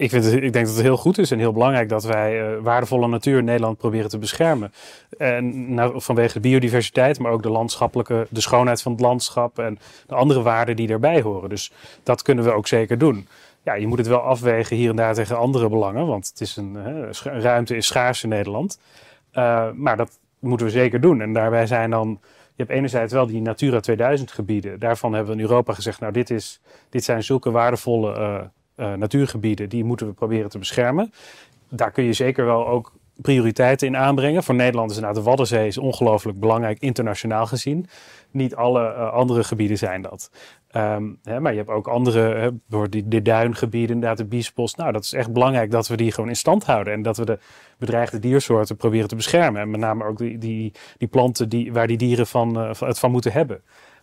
ik, vind ik denk dat het heel goed is en heel belangrijk dat wij uh, waardevolle natuur in Nederland proberen te beschermen. En vanwege de biodiversiteit, maar ook de landschappelijke, de schoonheid van het landschap en de andere waarden die daarbij horen. Dus dat kunnen we ook zeker doen. Ja, je moet het wel afwegen hier en daar tegen andere belangen, want het is een, ruimte is schaars in Nederland. Uh, maar dat moeten we zeker doen. En daarbij zijn dan je hebt enerzijds wel die Natura 2000 gebieden. Daarvan hebben we in Europa gezegd, nou dit, is, dit zijn zulke waardevolle uh, uh, natuurgebieden, die moeten we proberen te beschermen. Daar kun je zeker wel ook prioriteiten in aanbrengen. Voor Nederland is inderdaad de Waddenzee is ongelooflijk belangrijk internationaal gezien. Niet alle uh, andere gebieden zijn dat. Um, hè, maar je hebt ook andere, hè, die, de duingebieden, inderdaad de biesbos. Nou, dat is echt belangrijk dat we die gewoon in stand houden. En dat we de bedreigde diersoorten proberen te beschermen. En met name ook die, die, die planten die, waar die dieren van, uh, het van moeten hebben.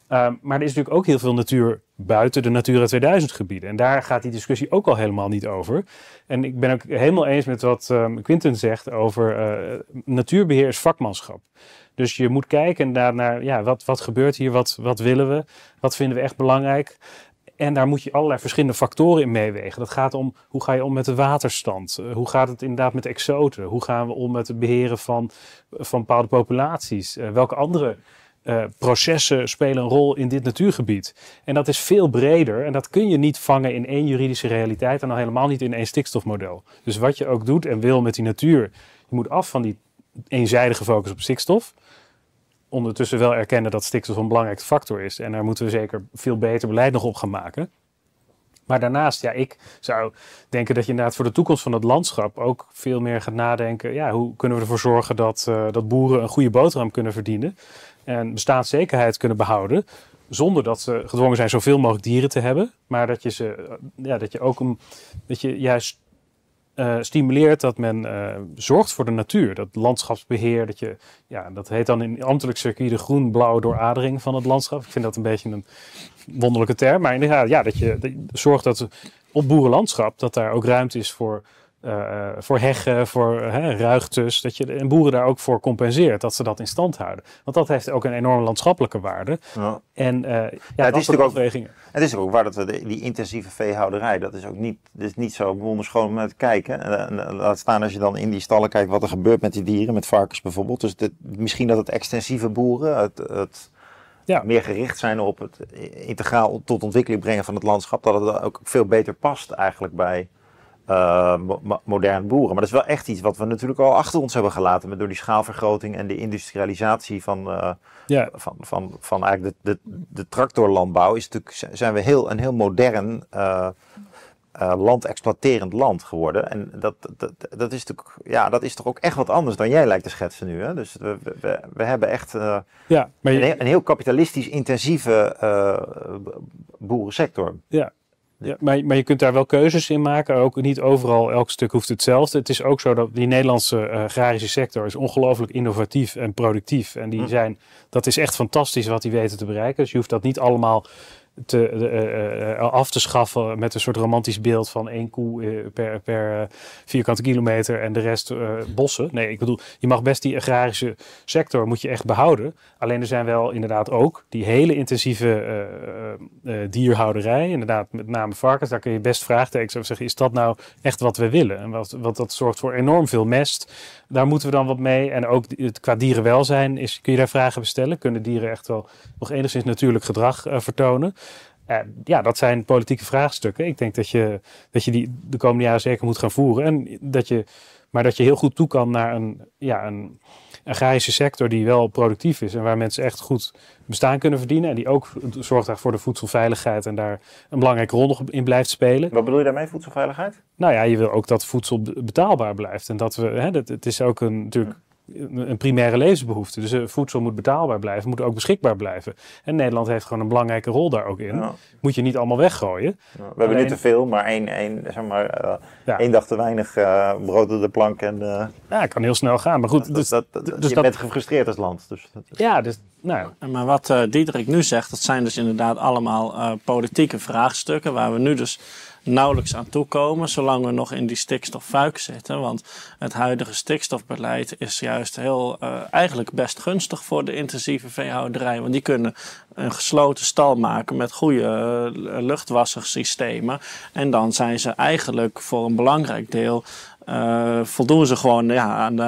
Um, maar er is natuurlijk ook heel veel natuur buiten de Natura 2000 gebieden. En daar gaat die discussie ook al helemaal niet over. En ik ben ook helemaal eens met wat um, Quinten zegt over uh, natuurbeheer is vakmanschap. Dus je moet kijken naar, ja, wat, wat gebeurt hier, wat, wat willen we, wat vinden we echt belangrijk. En daar moet je allerlei verschillende factoren in meewegen. Dat gaat om hoe ga je om met de waterstand? Uh, hoe gaat het inderdaad met exoten? Hoe gaan we om met het beheren van, van bepaalde populaties? Uh, welke andere uh, processen spelen een rol in dit natuurgebied. En dat is veel breder en dat kun je niet vangen in één juridische realiteit en al helemaal niet in één stikstofmodel. Dus wat je ook doet en wil met die natuur, je moet af van die eenzijdige focus op stikstof. Ondertussen wel erkennen dat stikstof een belangrijke factor is en daar moeten we zeker veel beter beleid nog op gaan maken. Maar daarnaast, ja, ik zou denken dat je inderdaad voor de toekomst van het landschap ook veel meer gaat nadenken. Ja, hoe kunnen we ervoor zorgen dat, uh, dat boeren een goede boterham kunnen verdienen? En bestaanszekerheid kunnen behouden. Zonder dat ze gedwongen zijn zoveel mogelijk dieren te hebben. Maar dat je, ze, ja, dat je ook een, dat je juist eh, stimuleert dat men eh, zorgt voor de natuur. Dat landschapsbeheer, dat je, ja, dat heet dan in ambtelijk circuit de groen-blauwe dooradering van het landschap. Ik vind dat een beetje een wonderlijke term. Maar inderdaad, ja, dat je, dat zorgt dat op boerenlandschap, dat daar ook ruimte is voor uh, voor heggen, voor uh, ruigtes, dat je en boeren daar ook voor compenseert, dat ze dat in stand houden. Want dat heeft ook een enorme landschappelijke waarde. Ja. En uh, ja, ja, het, is natuurlijk ook, het is ook waar dat we de, die intensieve veehouderij, dat is ook niet, is niet zo wonderschoon met kijken. En, laat staan als je dan in die stallen kijkt wat er gebeurt met die dieren, met varkens bijvoorbeeld. Dus dit, misschien dat het extensieve boeren, het, het ja. meer gericht zijn op het integraal tot ontwikkeling brengen van het landschap, dat het ook veel beter past eigenlijk bij uh, moderne boeren. Maar dat is wel echt iets wat we natuurlijk al achter ons hebben gelaten. Met door die schaalvergroting en de industrialisatie van, uh, ja. van, van, van eigenlijk de, de, de tractorlandbouw. Is natuurlijk, zijn we heel, een heel modern uh, land-exploiterend land geworden. En dat, dat, dat, is natuurlijk, ja, dat is toch ook echt wat anders dan jij lijkt te schetsen nu. Hè? Dus we, we, we hebben echt ja, maar je... een, een, heel kapitalistisch intensieve boerensector. Ja, ja, maar, maar je kunt daar wel keuzes in maken. Ook niet overal, elk stuk hoeft hetzelfde. Het is ook zo dat die Nederlandse uh, agrarische sector is ongelooflijk innovatief en productief. En die hm. zijn, dat is echt fantastisch wat die weten te bereiken. Dus je hoeft dat niet allemaal te, uh, af te schaffen met een soort romantisch beeld van één koe per, per vierkante kilometer en de rest bossen. Nee, ik bedoel, je mag best die agrarische sector moet je echt behouden. Alleen er zijn wel inderdaad ook die hele intensieve dierhouderij, inderdaad met name varkens, daar kun je best vraagtekens over zeggen, is dat nou echt wat we willen? En wat, wat dat zorgt voor enorm veel mest. Daar moeten we dan wat mee. En ook qua dierenwelzijn is, kun je daar vragen bestellen. Kunnen dieren echt wel nog enigszins natuurlijk gedrag vertonen? Uh, ja, dat zijn politieke vraagstukken. Ik denk dat je, dat je die de komende jaren zeker moet gaan voeren. En dat je, maar dat je heel goed toe kan naar een, ja, een agrarische sector die wel productief is en waar mensen echt goed bestaan kunnen verdienen. En die ook zorgt voor de voedselveiligheid en daar een belangrijke rol in blijft spelen. Wat bedoel je daarmee, voedselveiligheid? Nou ja, je wil ook dat voedsel betaalbaar blijft. En dat we, hè, dat, het is ook een, natuurlijk een primaire levensbehoefte. Dus uh, voedsel moet betaalbaar blijven, moet ook beschikbaar blijven. En Nederland heeft gewoon een belangrijke rol daar ook in. Moet je niet allemaal weggooien. Ja, we hebben nu te veel, maar één, één, zeg maar, uh, ja. één dag te weinig uh, brood op de plank. En, ja, het kan heel snel gaan. Maar goed, dus, dat, dat, dus je dat, bent gefrustreerd als land. Dus ja, dus, nou. Maar wat uh, Diederik nu zegt, dat zijn dus inderdaad allemaal politieke vraagstukken waar we nu dus nauwelijks aan toekomen, zolang we nog in die stikstoffuik zitten. Want het huidige stikstofbeleid is juist heel, uh, eigenlijk best gunstig voor de intensieve veehouderij. Want die kunnen een gesloten stal maken met goede uh, luchtwassersystemen. En dan zijn ze eigenlijk voor een belangrijk deel uh, voldoen ze gewoon ja, aan, de,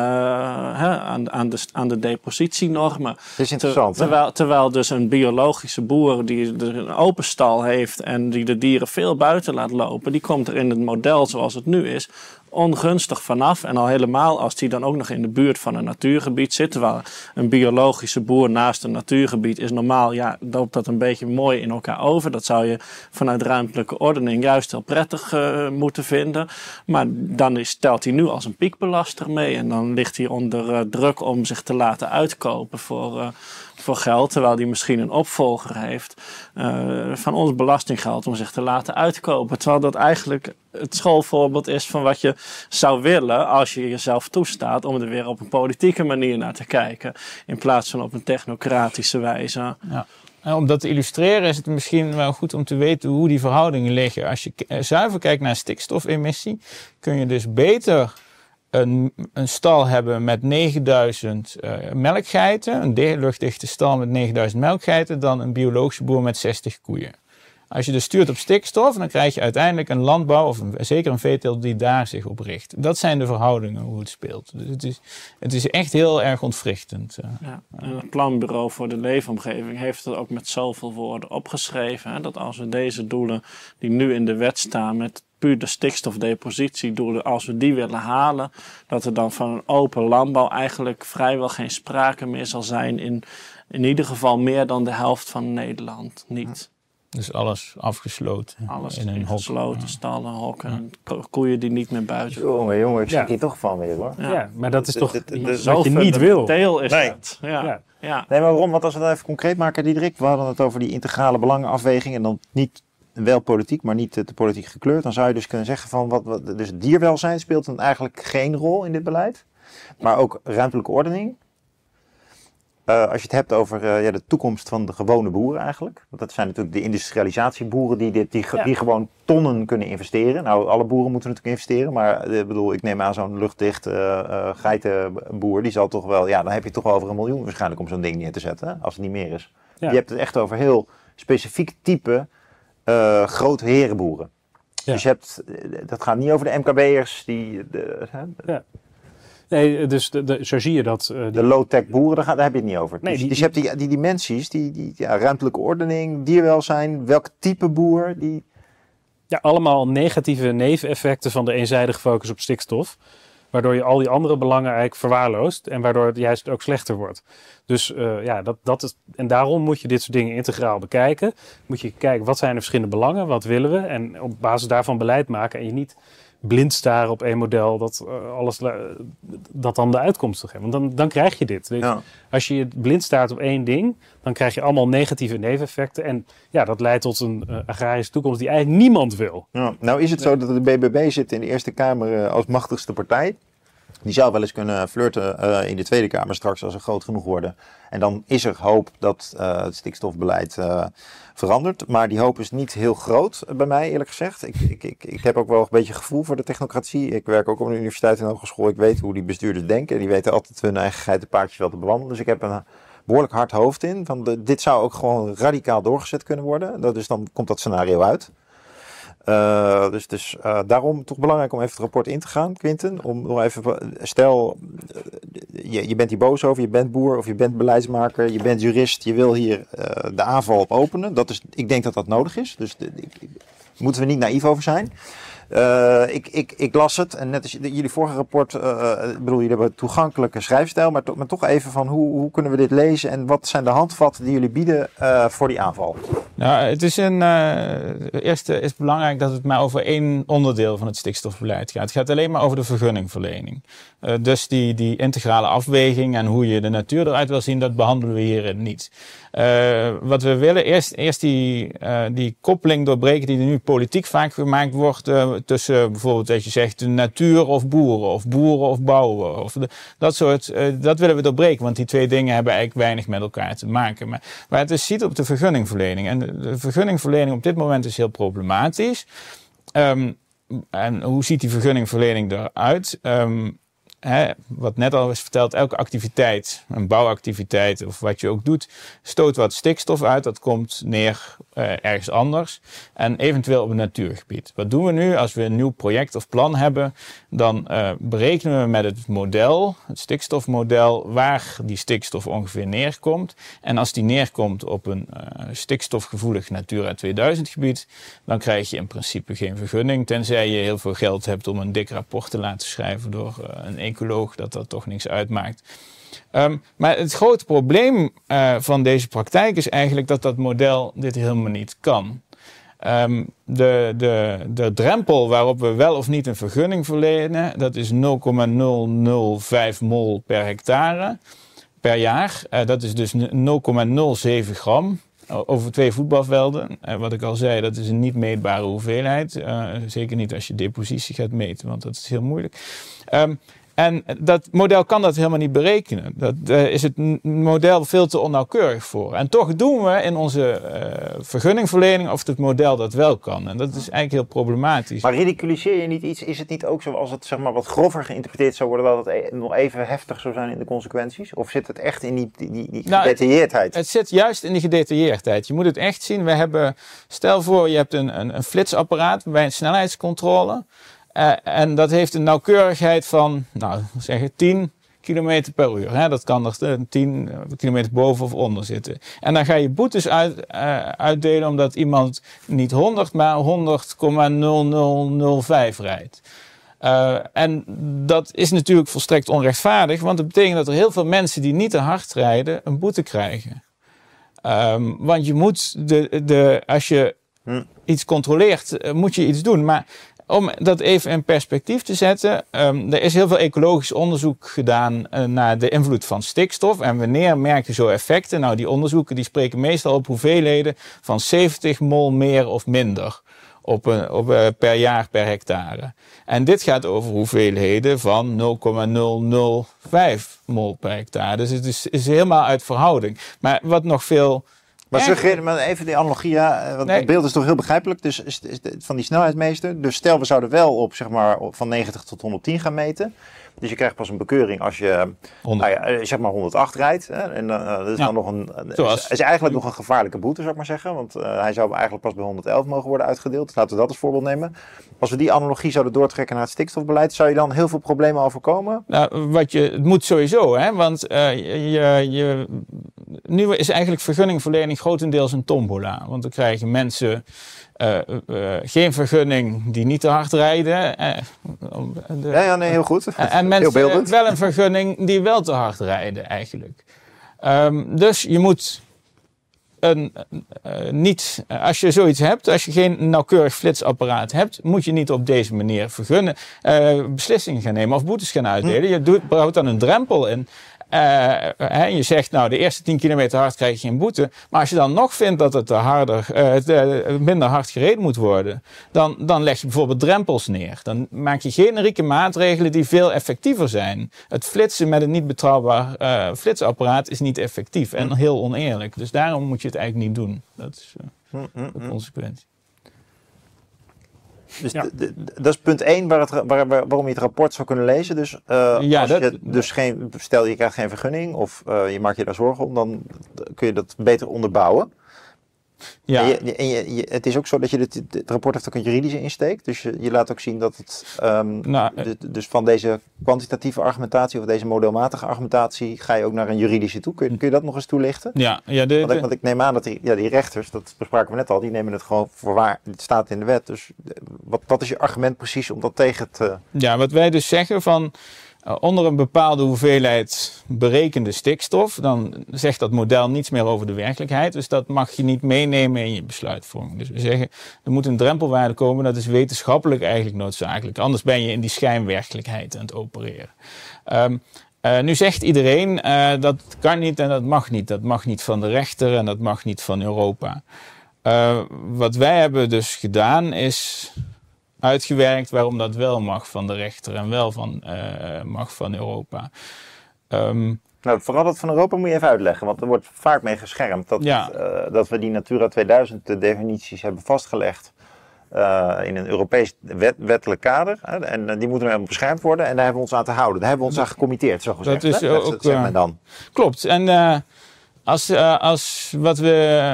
hè, aan, aan, de, aan de depositienormen. Dat is interessant. terwijl, terwijl dus een biologische boer die een open stal heeft en die de dieren veel buiten laat lopen, die komt er in het model zoals het nu is ongunstig vanaf. En al helemaal als die dan ook nog in de buurt van een natuurgebied zit. Terwijl een biologische boer naast een natuurgebied is normaal, ja, loopt dat een beetje mooi in elkaar over. Dat zou je vanuit ruimtelijke ordening juist heel prettig uh, moeten vinden. Maar dan is, stelt hij nu als een piekbelaster mee. En dan ligt hij onder uh, druk om zich te laten uitkopen voor. Uh, voor geld, terwijl die misschien een opvolger heeft, uh, van ons belastinggeld om zich te laten uitkopen. Terwijl dat eigenlijk het schoolvoorbeeld is van wat je zou willen als je jezelf toestaat om er weer op een politieke manier naar te kijken, in plaats van op een technocratische wijze. Ja. Om dat te illustreren is het misschien wel goed om te weten hoe die verhoudingen liggen. Als je zuiver kijkt naar stikstofemissie, kun je dus beter een, een stal hebben met 9000 uh, melkgeiten, een luchtdichte stal met 9000 melkgeiten, dan een biologische boer met 60 koeien. Als je dus stuurt op stikstof, dan krijg je uiteindelijk een landbouw, of een, zeker een veeteelt, die daar zich op richt. Dat zijn de verhoudingen hoe het speelt. Dus het is, het is echt heel erg ontwrichtend. Eh. Ja, het Planbureau voor de Leefomgeving heeft het ook met zoveel woorden opgeschreven. Dat als we deze doelen die nu in de wet staan met puur de stikstofdepositiedoelen, als we die willen halen, dat er dan van een open landbouw eigenlijk vrijwel geen sprake meer zal zijn in in ieder geval meer dan de helft van Nederland niet. Dus alles afgesloten. Alles in een gesloten, stallen, hokken, koeien die niet meer buiten. Jongen, jongen, ik zie ja. hier toch van weer hoor. Ja, maar dat is toch wat je niet wil. Deel is nee. het. Ja. Ja. Nee, maar waarom? Want als we dat even concreet maken, Diederik, we hadden het over die integrale belangenafweging en dan niet wel politiek, maar niet te, politiek gekleurd. Dan zou je dus kunnen zeggen van, wat, wat, dus dierwelzijn speelt dan eigenlijk geen rol in dit beleid. Maar ook ruimtelijke ordening. Eh, als je het hebt over eh, ja, de toekomst van de gewone boeren eigenlijk. Want dat zijn natuurlijk de industrialisatieboeren die, dit, die, Ja. die gewoon tonnen kunnen investeren. Nou, alle boeren moeten natuurlijk investeren. Maar eh, ik bedoel, ik neem aan zo'n luchtdicht geitenboer. Die zal toch wel, ja, dan heb je toch wel over een miljoen waarschijnlijk om zo'n ding neer te zetten. hè, Als het niet meer is. Ja. Je hebt het echt over heel specifiek type eh grote herenboeren. Ja. Dus je hebt, eh, dat gaat niet over de MKB'ers, die, de, hè, Nee, dus de, de, zo zie je dat. eh, die- de low-tech boeren, daar, gaat, daar heb je het niet over. Nee, dus, die- dus je hebt die, die dimensies, die, die ja, ruimtelijke ordening, dierwelzijn, welk type boer, die, ja, allemaal negatieve neveneffecten van de eenzijdige focus op stikstof. Waardoor je al die andere belangen eigenlijk verwaarloost. En waardoor het juist ook slechter wordt. Dus eh, ja, dat, dat is. En daarom moet je dit soort dingen integraal bekijken. Moet je kijken wat zijn de verschillende belangen, wat willen we. En op basis daarvan beleid maken. En je niet blind staren op één model dat eh, alles dat dan de uitkomst geeft. Want dan, dan krijg je dit. Ja. Als je blind staart op één ding, dan krijg je allemaal negatieve neveneffecten. En ja, dat leidt tot een eh, agrarische toekomst die eigenlijk niemand wil. Ja, nou is het zo dat de BBB zit in de Eerste Kamer eh, als machtigste partij. Die zou wel eens kunnen flirten in de Tweede Kamer straks als ze groot genoeg worden. En dan is er hoop dat het stikstofbeleid verandert. Maar die hoop is niet heel groot eh, bij mij, eerlijk gezegd. Ik, ik, ik, ik heb ook wel een beetje gevoel voor de technocratie. Ik werk ook op een universiteit en hogeschool. Ik weet hoe die bestuurders denken. Die weten altijd hun eigen geitenpaardjes wel te bewandelen. Dus ik heb een behoorlijk hard hoofd in. Van de, dit zou ook gewoon radicaal doorgezet kunnen worden. Dat, dus dan komt dat scenario uit. Eh, dus dus eh, daarom toch belangrijk om even het rapport in te gaan, Quinten. Om nog even, stel, eh, je, je bent hier boos over, je bent boer of je bent beleidsmaker, je bent jurist, je wil hier de aanval op openen. Dat is, ik denk dat dat nodig is, dus ik- moeten we niet naïef over zijn. Eh, ik, ik, ik las het en net als jullie vorige rapport, eh, ik bedoel, jullie hebben toegankelijke schrijfstijl, maar, maar toch even van hoe, hoe kunnen we dit lezen en wat zijn de handvatten die jullie bieden eh, voor die aanval? Nou, het is een. eh eerst is belangrijk dat het maar over één onderdeel van het stikstofbeleid gaat. Het gaat alleen maar over de vergunningverlening. Eh, dus die, die integrale afweging en hoe je de natuur eruit wil zien, dat behandelen we hierin niet. Eh, wat we willen, eerst, eerst die, eh, die koppeling doorbreken die er nu politiek vaak gemaakt wordt tussen bijvoorbeeld dat je zegt natuur of boeren of boeren of bouwen. Of dat soort, dat willen we doorbreken, want die twee dingen hebben eigenlijk weinig met elkaar te maken. Maar het dus ziet op de vergunningverlening. En de, vergunningverlening op dit moment is heel problematisch. Ehm, en hoe ziet die vergunningverlening eruit? Ehm, wat net al is verteld, elke activiteit, een bouwactiviteit of wat je ook doet, stoot wat stikstof uit. Dat komt neer eh, ergens anders en eventueel op een natuurgebied. Wat doen we nu als we een nieuw project of plan hebben? Dan eh, berekenen we met het model, het stikstofmodel, waar die stikstof ongeveer neerkomt. En als die neerkomt op een eh, stikstofgevoelig Natura 2000 gebied, dan krijg je in principe geen vergunning. Tenzij je heel veel geld hebt om een dik rapport te laten schrijven door een dat dat toch niks uitmaakt. Ehm, maar het grote probleem eh, van deze praktijk is eigenlijk dat dat model dit helemaal niet kan. Ehm, de, de, de drempel waarop we wel of niet een vergunning verlenen, dat is 0,005 mol per hectare per jaar. Eh, dat is dus 0,07 gram over twee voetbalvelden. Eh, wat ik al zei, dat is een niet meetbare hoeveelheid. Zeker niet als je depositie gaat meten, want dat is heel moeilijk. Ehm, en dat model kan dat helemaal niet berekenen. Dat eh, is het model veel te onnauwkeurig voor. En toch doen we in onze eh, vergunningverlening of het model dat wel kan. En dat is eigenlijk heel problematisch. Maar ridiculiseer je niet iets? Is het niet ook zo als het zeg maar, wat grover geïnterpreteerd zou worden, dat het e- nog even heftig zou zijn in de consequenties? Of zit het echt in die, die, die, die Nou, gedetailleerdheid? Het zit juist in die gedetailleerdheid. Je moet het echt zien. We hebben, stel voor, je hebt een, een, een flitsapparaat bij een snelheidscontrole. Eh, en dat heeft een nauwkeurigheid van, nou, zeg het 10 kilometer per uur. Hè? Dat kan er eh, 10 kilometer boven of onder zitten. En dan ga je boetes uit, eh, uitdelen omdat iemand niet 100, maar 100,0005 rijdt. Eh, en dat is natuurlijk volstrekt onrechtvaardig, want dat betekent dat er heel veel mensen die niet te hard rijden een boete krijgen. Ehm, want je moet, de, de, als je Hm. iets controleert, eh, moet je iets doen. Maar om dat even in perspectief te zetten, um, er is heel veel ecologisch onderzoek gedaan uh, naar de invloed van stikstof. En wanneer merk je zo effecten? Nou, die onderzoeken die spreken meestal op hoeveelheden van 70 mol meer of minder op, een, op, uh, per jaar per hectare. En dit gaat over hoeveelheden van 0,005 mol per hectare. Dus het is, is helemaal uit verhouding. Maar wat nog veel maar suggereer maar even die analogie, eh, want nee. het beeld is toch heel begrijpelijk. Dus is, is van die snelheidsmeester. Dus stel we zouden wel op zeg maar van 90 tot 110 gaan meten. Dus je krijgt pas een bekeuring als je nou ja, eh, zeg maar 108 rijdt. Hè? En uh, dat is ja. dan nog een. Zoals... Is, is eigenlijk nog een gevaarlijke boete, zou ik maar zeggen. Want uh, hij zou eigenlijk pas bij 111 mogen worden uitgedeeld. Dus laten we dat als voorbeeld nemen. Als we die analogie zouden doortrekken naar het stikstofbeleid, zou je dan heel veel problemen overkomen? Nou, wat je, het moet sowieso, hè? Want je, je, nu is eigenlijk vergunningverlening grotendeels een tombola. Want dan krijgen mensen uh, uh, geen vergunning die niet te hard rijden. De, ja, ja, nee, heel goed. en mensen wel een vergunning die wel te hard rijden, eigenlijk. Um, dus je moet een, niet, als je zoiets hebt, als je geen nauwkeurig flitsapparaat hebt, moet je niet op deze manier vergunnen, beslissingen gaan nemen of boetes gaan uitdelen. Hm. Je doet, bouwt dan een drempel in. Uh, je zegt, nou, de eerste 10 kilometer hard krijg je geen boete. Maar als je dan nog vindt dat het te harder, minder hard gereden moet worden, dan, dan leg je bijvoorbeeld drempels neer. Dan maak je generieke maatregelen die veel effectiever zijn. Het flitsen met een niet betrouwbaar flitsapparaat is niet effectief en heel oneerlijk. Dus daarom moet je het eigenlijk niet doen. Dat is de consequentie. Dus ja. dat is punt 1 waar het, waar, waarom je het rapport zou kunnen lezen. Dus, uh, ja, als dat, je dus geen, stel je krijgt geen vergunning of uh, je maakt je daar zorgen om, dan kun je dat beter onderbouwen. Ja. En, je, en je, je, het is ook zo dat je dit, het rapport heeft ook een juridische insteek. Dus je, laat ook zien dat het um, nou, dus van deze kwantitatieve argumentatie of deze modelmatige argumentatie ga je ook naar een juridische toe. Kun je, kun je dat nog eens toelichten? Ja, ja de, want, ik, want ik neem aan dat die, ja, die rechters, dat bespraken we net al, die nemen het gewoon voor waar. Het staat in de wet. Dus wat, wat is je argument precies om dat tegen te... Ja, wat wij dus zeggen van onder een bepaalde hoeveelheid berekende stikstof, dan zegt dat model niets meer over de werkelijkheid. Dus dat mag je niet meenemen in je besluitvorming. Dus we zeggen, er moet een drempelwaarde komen, dat is wetenschappelijk eigenlijk noodzakelijk. Anders ben je in die schijnwerkelijkheid aan het opereren. Um, uh, nu zegt iedereen uh, dat kan niet en dat mag niet. Dat mag niet van de rechter en dat mag niet van Europa. Wat wij hebben dus gedaan is uitgewerkt waarom dat wel mag van de rechter en wel van, uh, mag van Europa. Um, nou, vooral dat van Europa moet je even uitleggen, want er wordt vaak mee geschermd dat, ja. uh, dat we die Natura 2000 definities hebben vastgelegd. Uh, in een Europees wet, wettelijk kader. Hè, en die moeten helemaal beschermd worden. En daar hebben we ons aan te houden. Daar hebben we ons aan gecommitteerd, zo gezegd. Dat is hè? ook, dat, dat dan. Klopt. En als, als wat we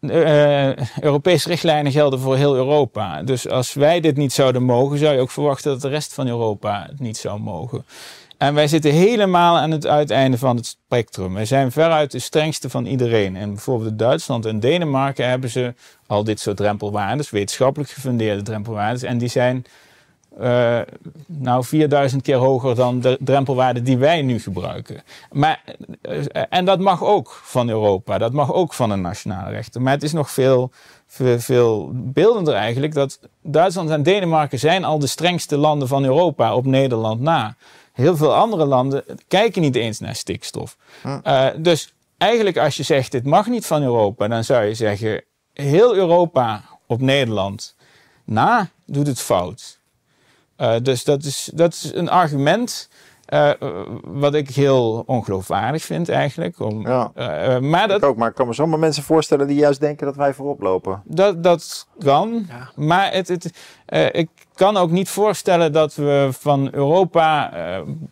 uh, Europese richtlijnen gelden voor heel Europa. Dus als wij dit niet zouden mogen, zou je ook verwachten dat de rest van Europa het niet zou mogen. En wij zitten helemaal aan het uiteinde van het spectrum. Wij zijn veruit de strengste van iedereen. En bijvoorbeeld Duitsland en Denemarken hebben ze al dit soort drempelwaardes, wetenschappelijk gefundeerde drempelwaardes. En die zijn uh, nou 4000 keer hoger dan de drempelwaarde die wij nu gebruiken. Maar, uh, en dat mag ook van Europa, dat mag ook van de nationale rechten. Maar het is nog veel, veel, veel beeldender eigenlijk dat Duitsland en Denemarken zijn al de strengste landen van Europa op Nederland na. Heel veel andere landen kijken niet eens naar stikstof. Uh, dus eigenlijk als je zegt dit mag niet van Europa, dan zou je zeggen heel Europa op Nederland na doet het fout. Uh, dus dat is, dat is een argument uh, wat ik heel ongeloofwaardig vind eigenlijk. Om, ja, uh, maar dat, ik ook, maar ik kan me zomaar mensen voorstellen die juist denken dat wij voorop lopen. Dat, dat kan, ja. maar het, het, ik kan ook niet voorstellen dat we van Europa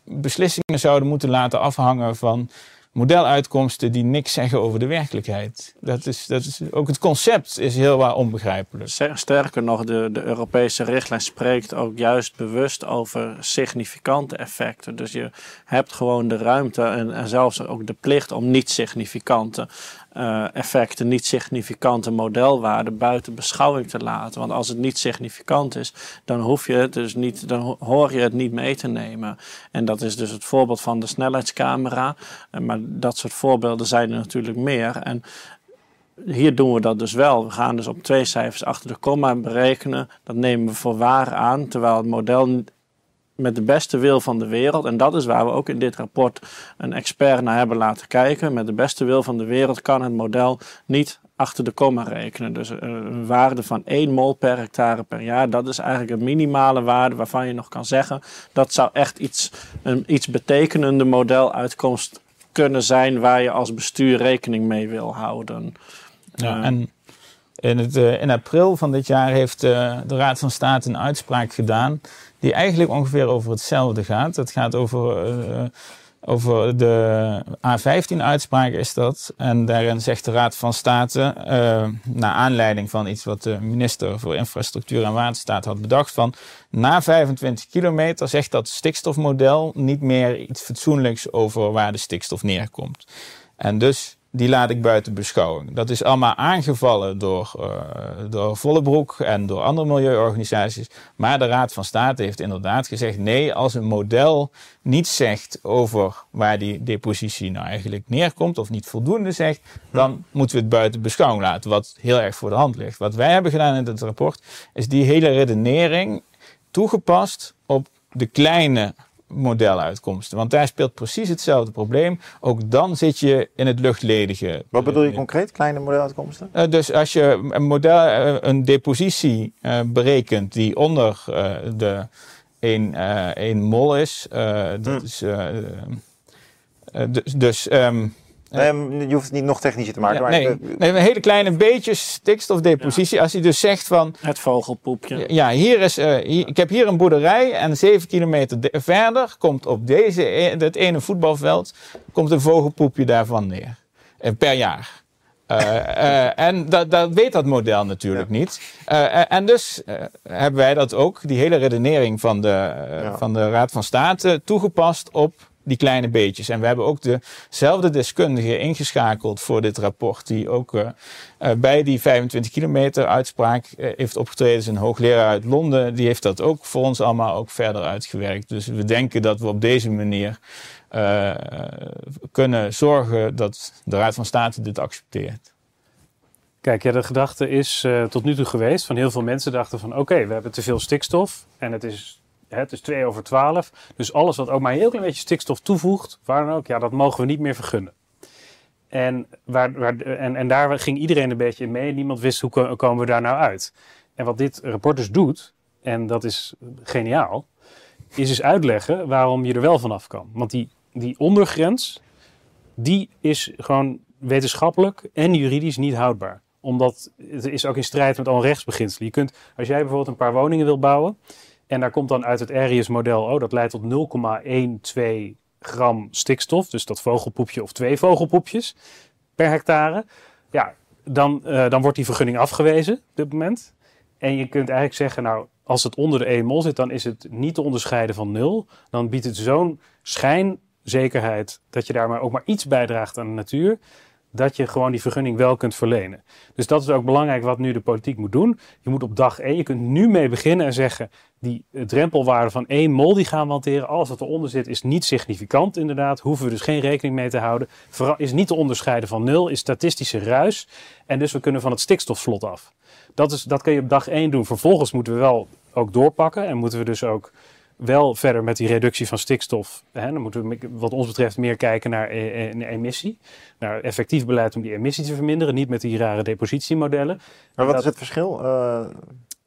beslissingen zouden moeten laten afhangen van modeluitkomsten die niks zeggen over de werkelijkheid. Dat is, dat is, ook het concept is heel wat onbegrijpelijk. Sterker nog, de, de Europese richtlijn spreekt ook juist bewust over significante effecten. Dus je hebt gewoon de ruimte en, en zelfs ook de plicht om niet significante uh, effecten, niet significante modelwaarden buiten beschouwing te laten. Want als het niet significant is, dan hoef je het dus niet, dan hoor je het niet mee te nemen. En dat is dus het voorbeeld van de snelheidscamera. Uh, maar dat soort voorbeelden zijn er natuurlijk meer. En hier doen we dat dus wel. We gaan dus op twee cijfers achter de komma berekenen. Dat nemen we voor waar aan, terwijl het model met de beste wil van de wereld, en dat is waar we ook in dit rapport een expert naar hebben laten kijken. Met de beste wil van de wereld kan het model niet achter de komma rekenen. Dus eh, een waarde van 1 mol per hectare per jaar, dat is eigenlijk een minimale waarde waarvan je nog kan zeggen dat zou echt iets, een iets betekenende modeluitkomst kunnen zijn waar je als bestuur rekening mee wil houden. Ja, en in, het, uh, in april van dit jaar heeft de Raad van State een uitspraak gedaan die eigenlijk ongeveer over hetzelfde gaat. Het gaat over, uh, over de A15-uitspraak is dat. En daarin zegt de Raad van State, naar aanleiding van iets wat de minister voor Infrastructuur en Waterstaat had bedacht, van na 25 kilometer zegt dat stikstofmodel niet meer iets fatsoenlijks over waar de stikstof neerkomt. En dus die laat ik buiten beschouwing. Dat is allemaal aangevallen door, uh, door Vollebroek en door andere milieuorganisaties. Maar de Raad van State heeft inderdaad gezegd: nee, als een model niet zegt over waar die depositie nou eigenlijk neerkomt, of niet voldoende zegt, dan moeten we het buiten beschouwing laten. Wat heel erg voor de hand ligt. Wat wij hebben gedaan in het rapport, is die hele redenering toegepast op de kleine modeluitkomsten. Want daar speelt precies hetzelfde probleem. Ook dan zit je in het luchtledige. Wat bedoel je concreet, kleine modeluitkomsten? Uh, dus als je een, model, uh, een depositie uh, berekent die onder de 1, 1 mol is, dat hmm. is dus, dus um, Nee, je hoeft het niet nog technischer te maken. Ja, nee, nee, een hele kleine beetje stikstofdepositie. Ja. Als hij dus zegt van... Het vogelpoepje. Ja, hier is, uh, hier, ik heb hier een boerderij en zeven kilometer verder komt op deze, dat ene voetbalveld, komt een vogelpoepje daarvan neer. Uh, per jaar. Uh, uh, en dat, dat weet dat model natuurlijk ja. niet. Uh, en dus hebben wij dat ook, die hele redenering van de, ja. van de Raad van State, toegepast op die kleine beetjes. En we hebben ook dezelfde deskundige ingeschakeld voor dit rapport, die ook uh, uh, bij die 25 kilometer uitspraak uh, heeft opgetreden. is een hoogleraar uit Londen, die heeft dat ook voor ons allemaal ook verder uitgewerkt. Dus we denken dat we op deze manier kunnen zorgen dat de Raad van State dit accepteert. Kijk, ja, de gedachte is tot nu toe geweest van heel veel mensen dachten van oké, we hebben te veel stikstof en het is het is 2 over 12. Dus alles wat ook maar een heel klein beetje stikstof toevoegt, waar dan ook, ja, dat mogen we niet meer vergunnen. En, waar, waar, en, en daar ging iedereen een beetje mee. Niemand wist hoe komen we daar nou uit. En wat dit rapport dus doet, en dat is geniaal, is dus uitleggen waarom je er wel vanaf kan. Want die, die ondergrens, die is gewoon wetenschappelijk en juridisch niet houdbaar omdat het is ook in strijd met al rechtsbeginselen. Je kunt, als jij bijvoorbeeld een paar woningen wil bouwen en daar komt dan uit het Arius-model, oh, dat leidt tot 0,12 gram stikstof. Dus dat vogelpoepje of twee vogelpoepjes per hectare. Ja, dan, uh, dan wordt die vergunning afgewezen op dit moment. En je kunt eigenlijk zeggen, nou, als het onder de 1 mol zit, dan is het niet te onderscheiden van nul. Dan biedt het zo'n schijnzekerheid dat je daar maar ook maar iets bijdraagt aan de natuur dat je gewoon die vergunning wel kunt verlenen. Dus dat is ook belangrijk wat nu de politiek moet doen. Je moet op dag 1, je kunt nu mee beginnen en zeggen, die drempelwaarde van 1 mol die gaan we hanteren. Alles wat eronder zit is niet significant inderdaad. Hoeven we dus geen rekening mee te houden. Is niet te onderscheiden van nul, is statistische ruis. En dus we kunnen van het stikstofvlot af. Dat, is, dat kun je op dag 1 doen. Vervolgens moeten we wel ook doorpakken en moeten we dus ook wel verder met die reductie van stikstof. Hè, dan moeten we wat ons betreft meer kijken naar e e emissie. Naar effectief beleid om die emissie te verminderen. Niet met die rare depositiemodellen. Maar wat dat, is het verschil? Uh...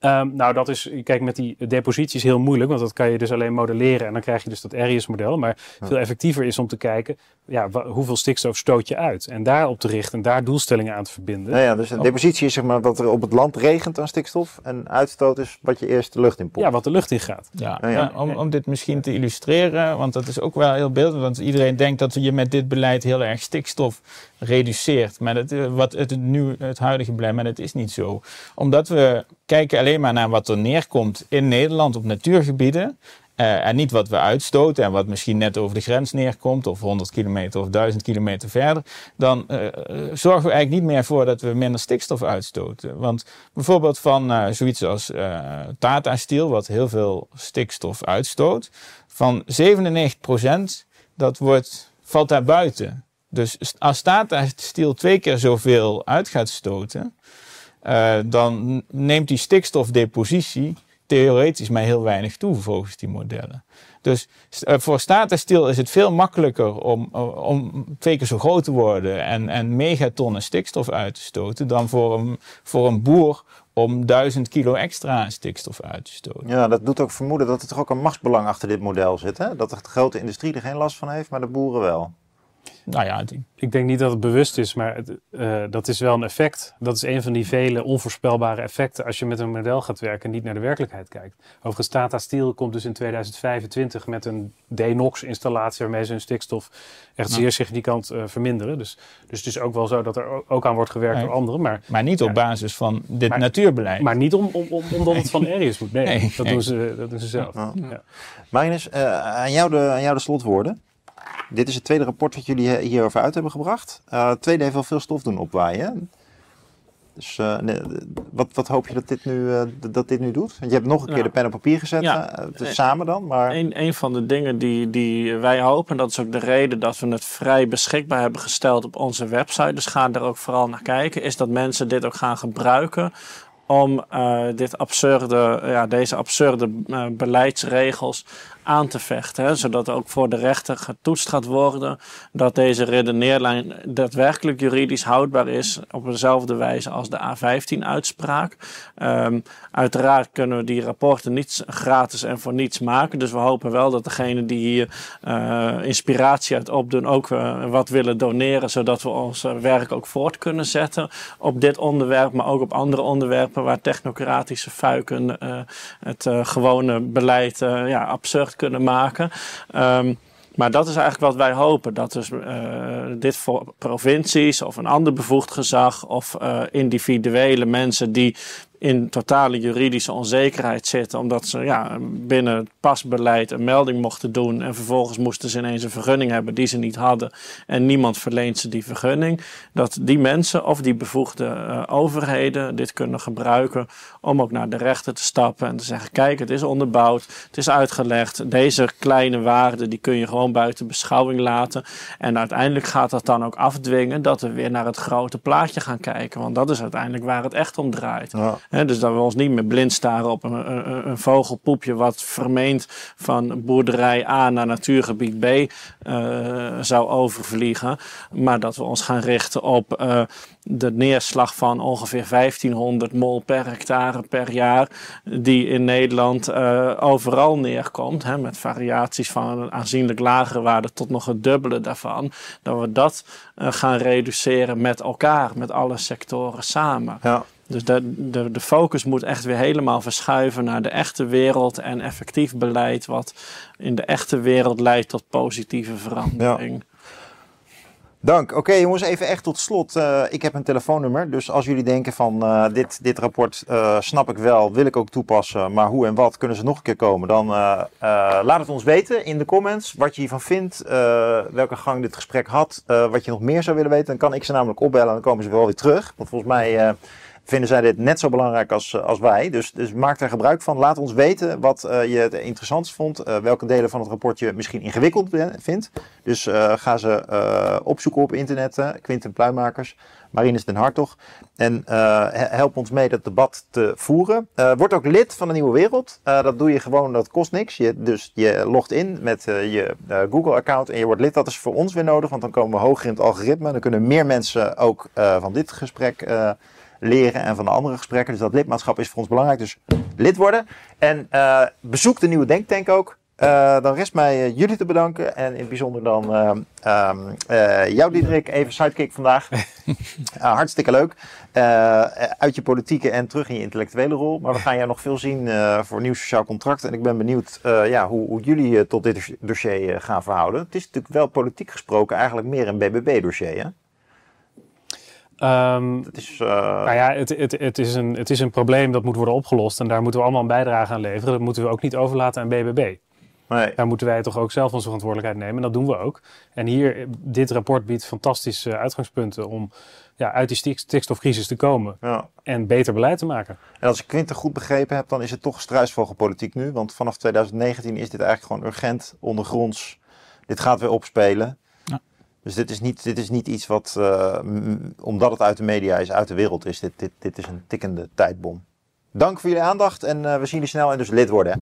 Um, nou, dat is, kijk, met die depositie is heel moeilijk, want dat kan je dus alleen modelleren en dan krijg je dus dat Arius-model. Maar veel effectiever is om te kijken, ja, hoeveel stikstof stoot je uit? En daarop te richten en daar doelstellingen aan te verbinden. Nou ja, dus een depositie is zeg maar dat er op het land regent aan stikstof en uitstoot is wat je eerst de lucht in pompt. Ja, wat de lucht in gaat. Ja, nou ja. om, om dit misschien te illustreren, want dat is ook wel heel beeldend, want iedereen denkt dat je met dit beleid heel erg stikstof reduceert. Maar het, wat het, nu, het huidige beleid, maar dat is niet zo. Omdat we kijken alleen maar naar wat er neerkomt in Nederland op natuurgebieden. Uh, en niet wat we uitstoten en wat misschien net over de grens neerkomt, of 100 kilometer of 1000 kilometer verder, dan uh, zorgen we eigenlijk niet meer voor dat we minder stikstof uitstoten. Want bijvoorbeeld van uh, zoiets als Tata Steel, wat heel veel stikstof uitstoot, van 97% dat wordt, valt daar buiten. Dus als Tata Steel twee keer zoveel uit gaat stoten, dan neemt die stikstofdepositie theoretisch mij heel weinig toe volgens die modellen. Dus uh, voor Steel is het veel makkelijker om, om twee keer zo groot te worden en, en megatonnen stikstof uit te stoten dan voor een, voor een boer om duizend kilo extra stikstof uit te stoten. Ja, dat doet ook vermoeden dat er toch ook een machtsbelang achter dit model zit. Hè? Dat de grote industrie er geen last van heeft, maar de boeren wel. Nou ja, ik denk niet dat het bewust is, maar het, uh, dat is wel een effect. Dat is een van die vele onvoorspelbare effecten als je met een model gaat werken en niet naar de werkelijkheid kijkt. Overigens, Tata Steel komt dus in 2025 met een Denox-installatie waarmee ze hun stikstof echt zeer significant uh, verminderen. Dus, dus het is ook wel zo dat er ook aan wordt gewerkt door anderen. Maar, maar niet op basis van dit natuurbeleid. Maar niet om, om, om, omdat het van Arius moet. Nee, nee dat, Doen ze, dat doen ze zelf. Ja. Ja. Marinus, uh, aan, jou de, aan jou de slotwoorden. Dit is het tweede rapport wat jullie hierover uit hebben gebracht. Uh, het tweede heeft wel veel stof doen opwaaien. Dus uh, wat, wat hoop je dat dit, nu, uh, dat dit nu doet? Want je hebt nog een keer de pen op papier gezet, ja, samen dan. Maar... Een, een van de dingen die, die wij hopen, en dat is ook de reden dat we het vrij beschikbaar hebben gesteld op onze website. Dus ga er ook vooral naar kijken, is dat mensen dit ook gaan gebruiken om dit absurde, ja, deze absurde beleidsregels aan te vechten. Zodat ook voor de rechter getoetst gaat worden dat deze redeneerlijn daadwerkelijk juridisch houdbaar is op dezelfde wijze als de A15-uitspraak. Um, ehm, uiteraard kunnen we die rapporten niet gratis en voor niets maken. Dus we hopen wel dat degenen die hier uh, inspiratie uit opdoen ook uh, wat willen doneren, zodat we ons werk ook voort kunnen zetten op dit onderwerp, maar ook op andere onderwerpen waar technocratische fuiken het gewone beleid ja, absurd kunnen maken. Um, maar dat is eigenlijk wat wij hopen. Dat dus uh, dit voor provincies of een ander bevoegd gezag of uh, individuele mensen die in totale juridische onzekerheid zitten. Omdat ze ja, binnen het pasbeleid een melding mochten doen. En vervolgens moesten ze ineens een vergunning hebben die ze niet hadden. En niemand verleent ze die vergunning. Dat die mensen of die bevoegde uh, overheden dit kunnen gebruiken. Om ook naar de rechter te stappen en te zeggen: kijk, het is onderbouwd. Het is uitgelegd. Deze kleine waarden die kun je gewoon buiten beschouwing laten. En uiteindelijk gaat dat dan ook afdwingen dat we weer naar het grote plaatje gaan kijken. Want dat is uiteindelijk waar het echt om draait. Ja dus dat we ons niet meer blind staren op een, een, een, vogelpoepje wat vermeend van boerderij A naar natuurgebied B uh, zou overvliegen. Maar dat we ons gaan richten op uh, de neerslag van ongeveer 1500 mol per hectare per jaar. Die in Nederland uh, overal neerkomt. Met variaties van een aanzienlijk lagere waarde tot nog het dubbele daarvan. Dat we dat gaan reduceren met elkaar, met alle sectoren samen. Ja. Dus de, de, de focus moet echt weer helemaal verschuiven naar de echte wereld en effectief beleid, wat in de echte wereld leidt tot positieve verandering. Ja. Dank. Oké jongens, even echt tot slot. Uh, ik heb een telefoonnummer, dus als jullie denken van uh, dit, dit rapport uh, snap ik wel, wil ik ook toepassen, maar hoe en wat, kunnen ze nog een keer komen, dan laat het ons weten in de comments wat je hiervan vindt, welke gang dit gesprek had, wat je nog meer zou willen weten. Dan kan ik ze namelijk opbellen en dan komen ze wel weer terug. Want volgens mij vinden zij dit net zo belangrijk als, eh, als wij. Dus, dus maak daar gebruik van. Laat ons weten wat uh, je het interessantst vond. Uh, welke delen van het rapport je misschien ingewikkeld vindt. Dus ga ze opzoeken op internet. Quinten Pluimakers, Marinus den Hartog. En help ons mee dat debat te voeren. word ook lid van de Nieuwe Wereld. dat doe je gewoon, dat kost niks. Je, dus je logt in met je Google-account en je wordt lid. Dat is voor ons weer nodig, want dan komen we hoger in het algoritme. Dan kunnen meer mensen ook van dit gesprek leren en van de andere gesprekken. Dus dat lidmaatschap is voor ons belangrijk. Dus lid worden. En uh, bezoek de nieuwe Denktank ook. Uh, dan rest mij uh, jullie te bedanken. En in het bijzonder dan um, jou, Diederik, even sidekick vandaag. hartstikke leuk. uit je politieke en terug in je intellectuele rol. Maar we gaan jou nog veel zien voor nieuw sociaal contract. En ik ben benieuwd ja, hoe, hoe jullie tot dit dossier gaan verhouden. Het is natuurlijk wel politiek gesproken eigenlijk meer een BBB-dossier, hè? Um, is, uh... Nou ja, het, het, het, is een, het is een probleem dat moet worden opgelost en daar moeten we allemaal een bijdrage aan leveren. Dat moeten we ook niet overlaten aan BBB. Nee. Daar moeten wij toch ook zelf onze verantwoordelijkheid nemen en dat doen we ook. En hier, dit rapport biedt fantastische uitgangspunten om ja, uit die stikstofcrisis te komen ja. en beter beleid te maken. En als ik Quinten goed begrepen heb, dan is het toch struisvogelpolitiek nu. Want vanaf 2019 is dit eigenlijk gewoon urgent, ondergronds. Dit gaat weer opspelen. Dus dit is niet, dit is niet iets wat, uh, omdat het uit de media is, uit de wereld is. Dit, dit, dit is een tikkende tijdbom. Dank voor jullie aandacht en uh, we zien jullie snel en dus lid worden. Hè?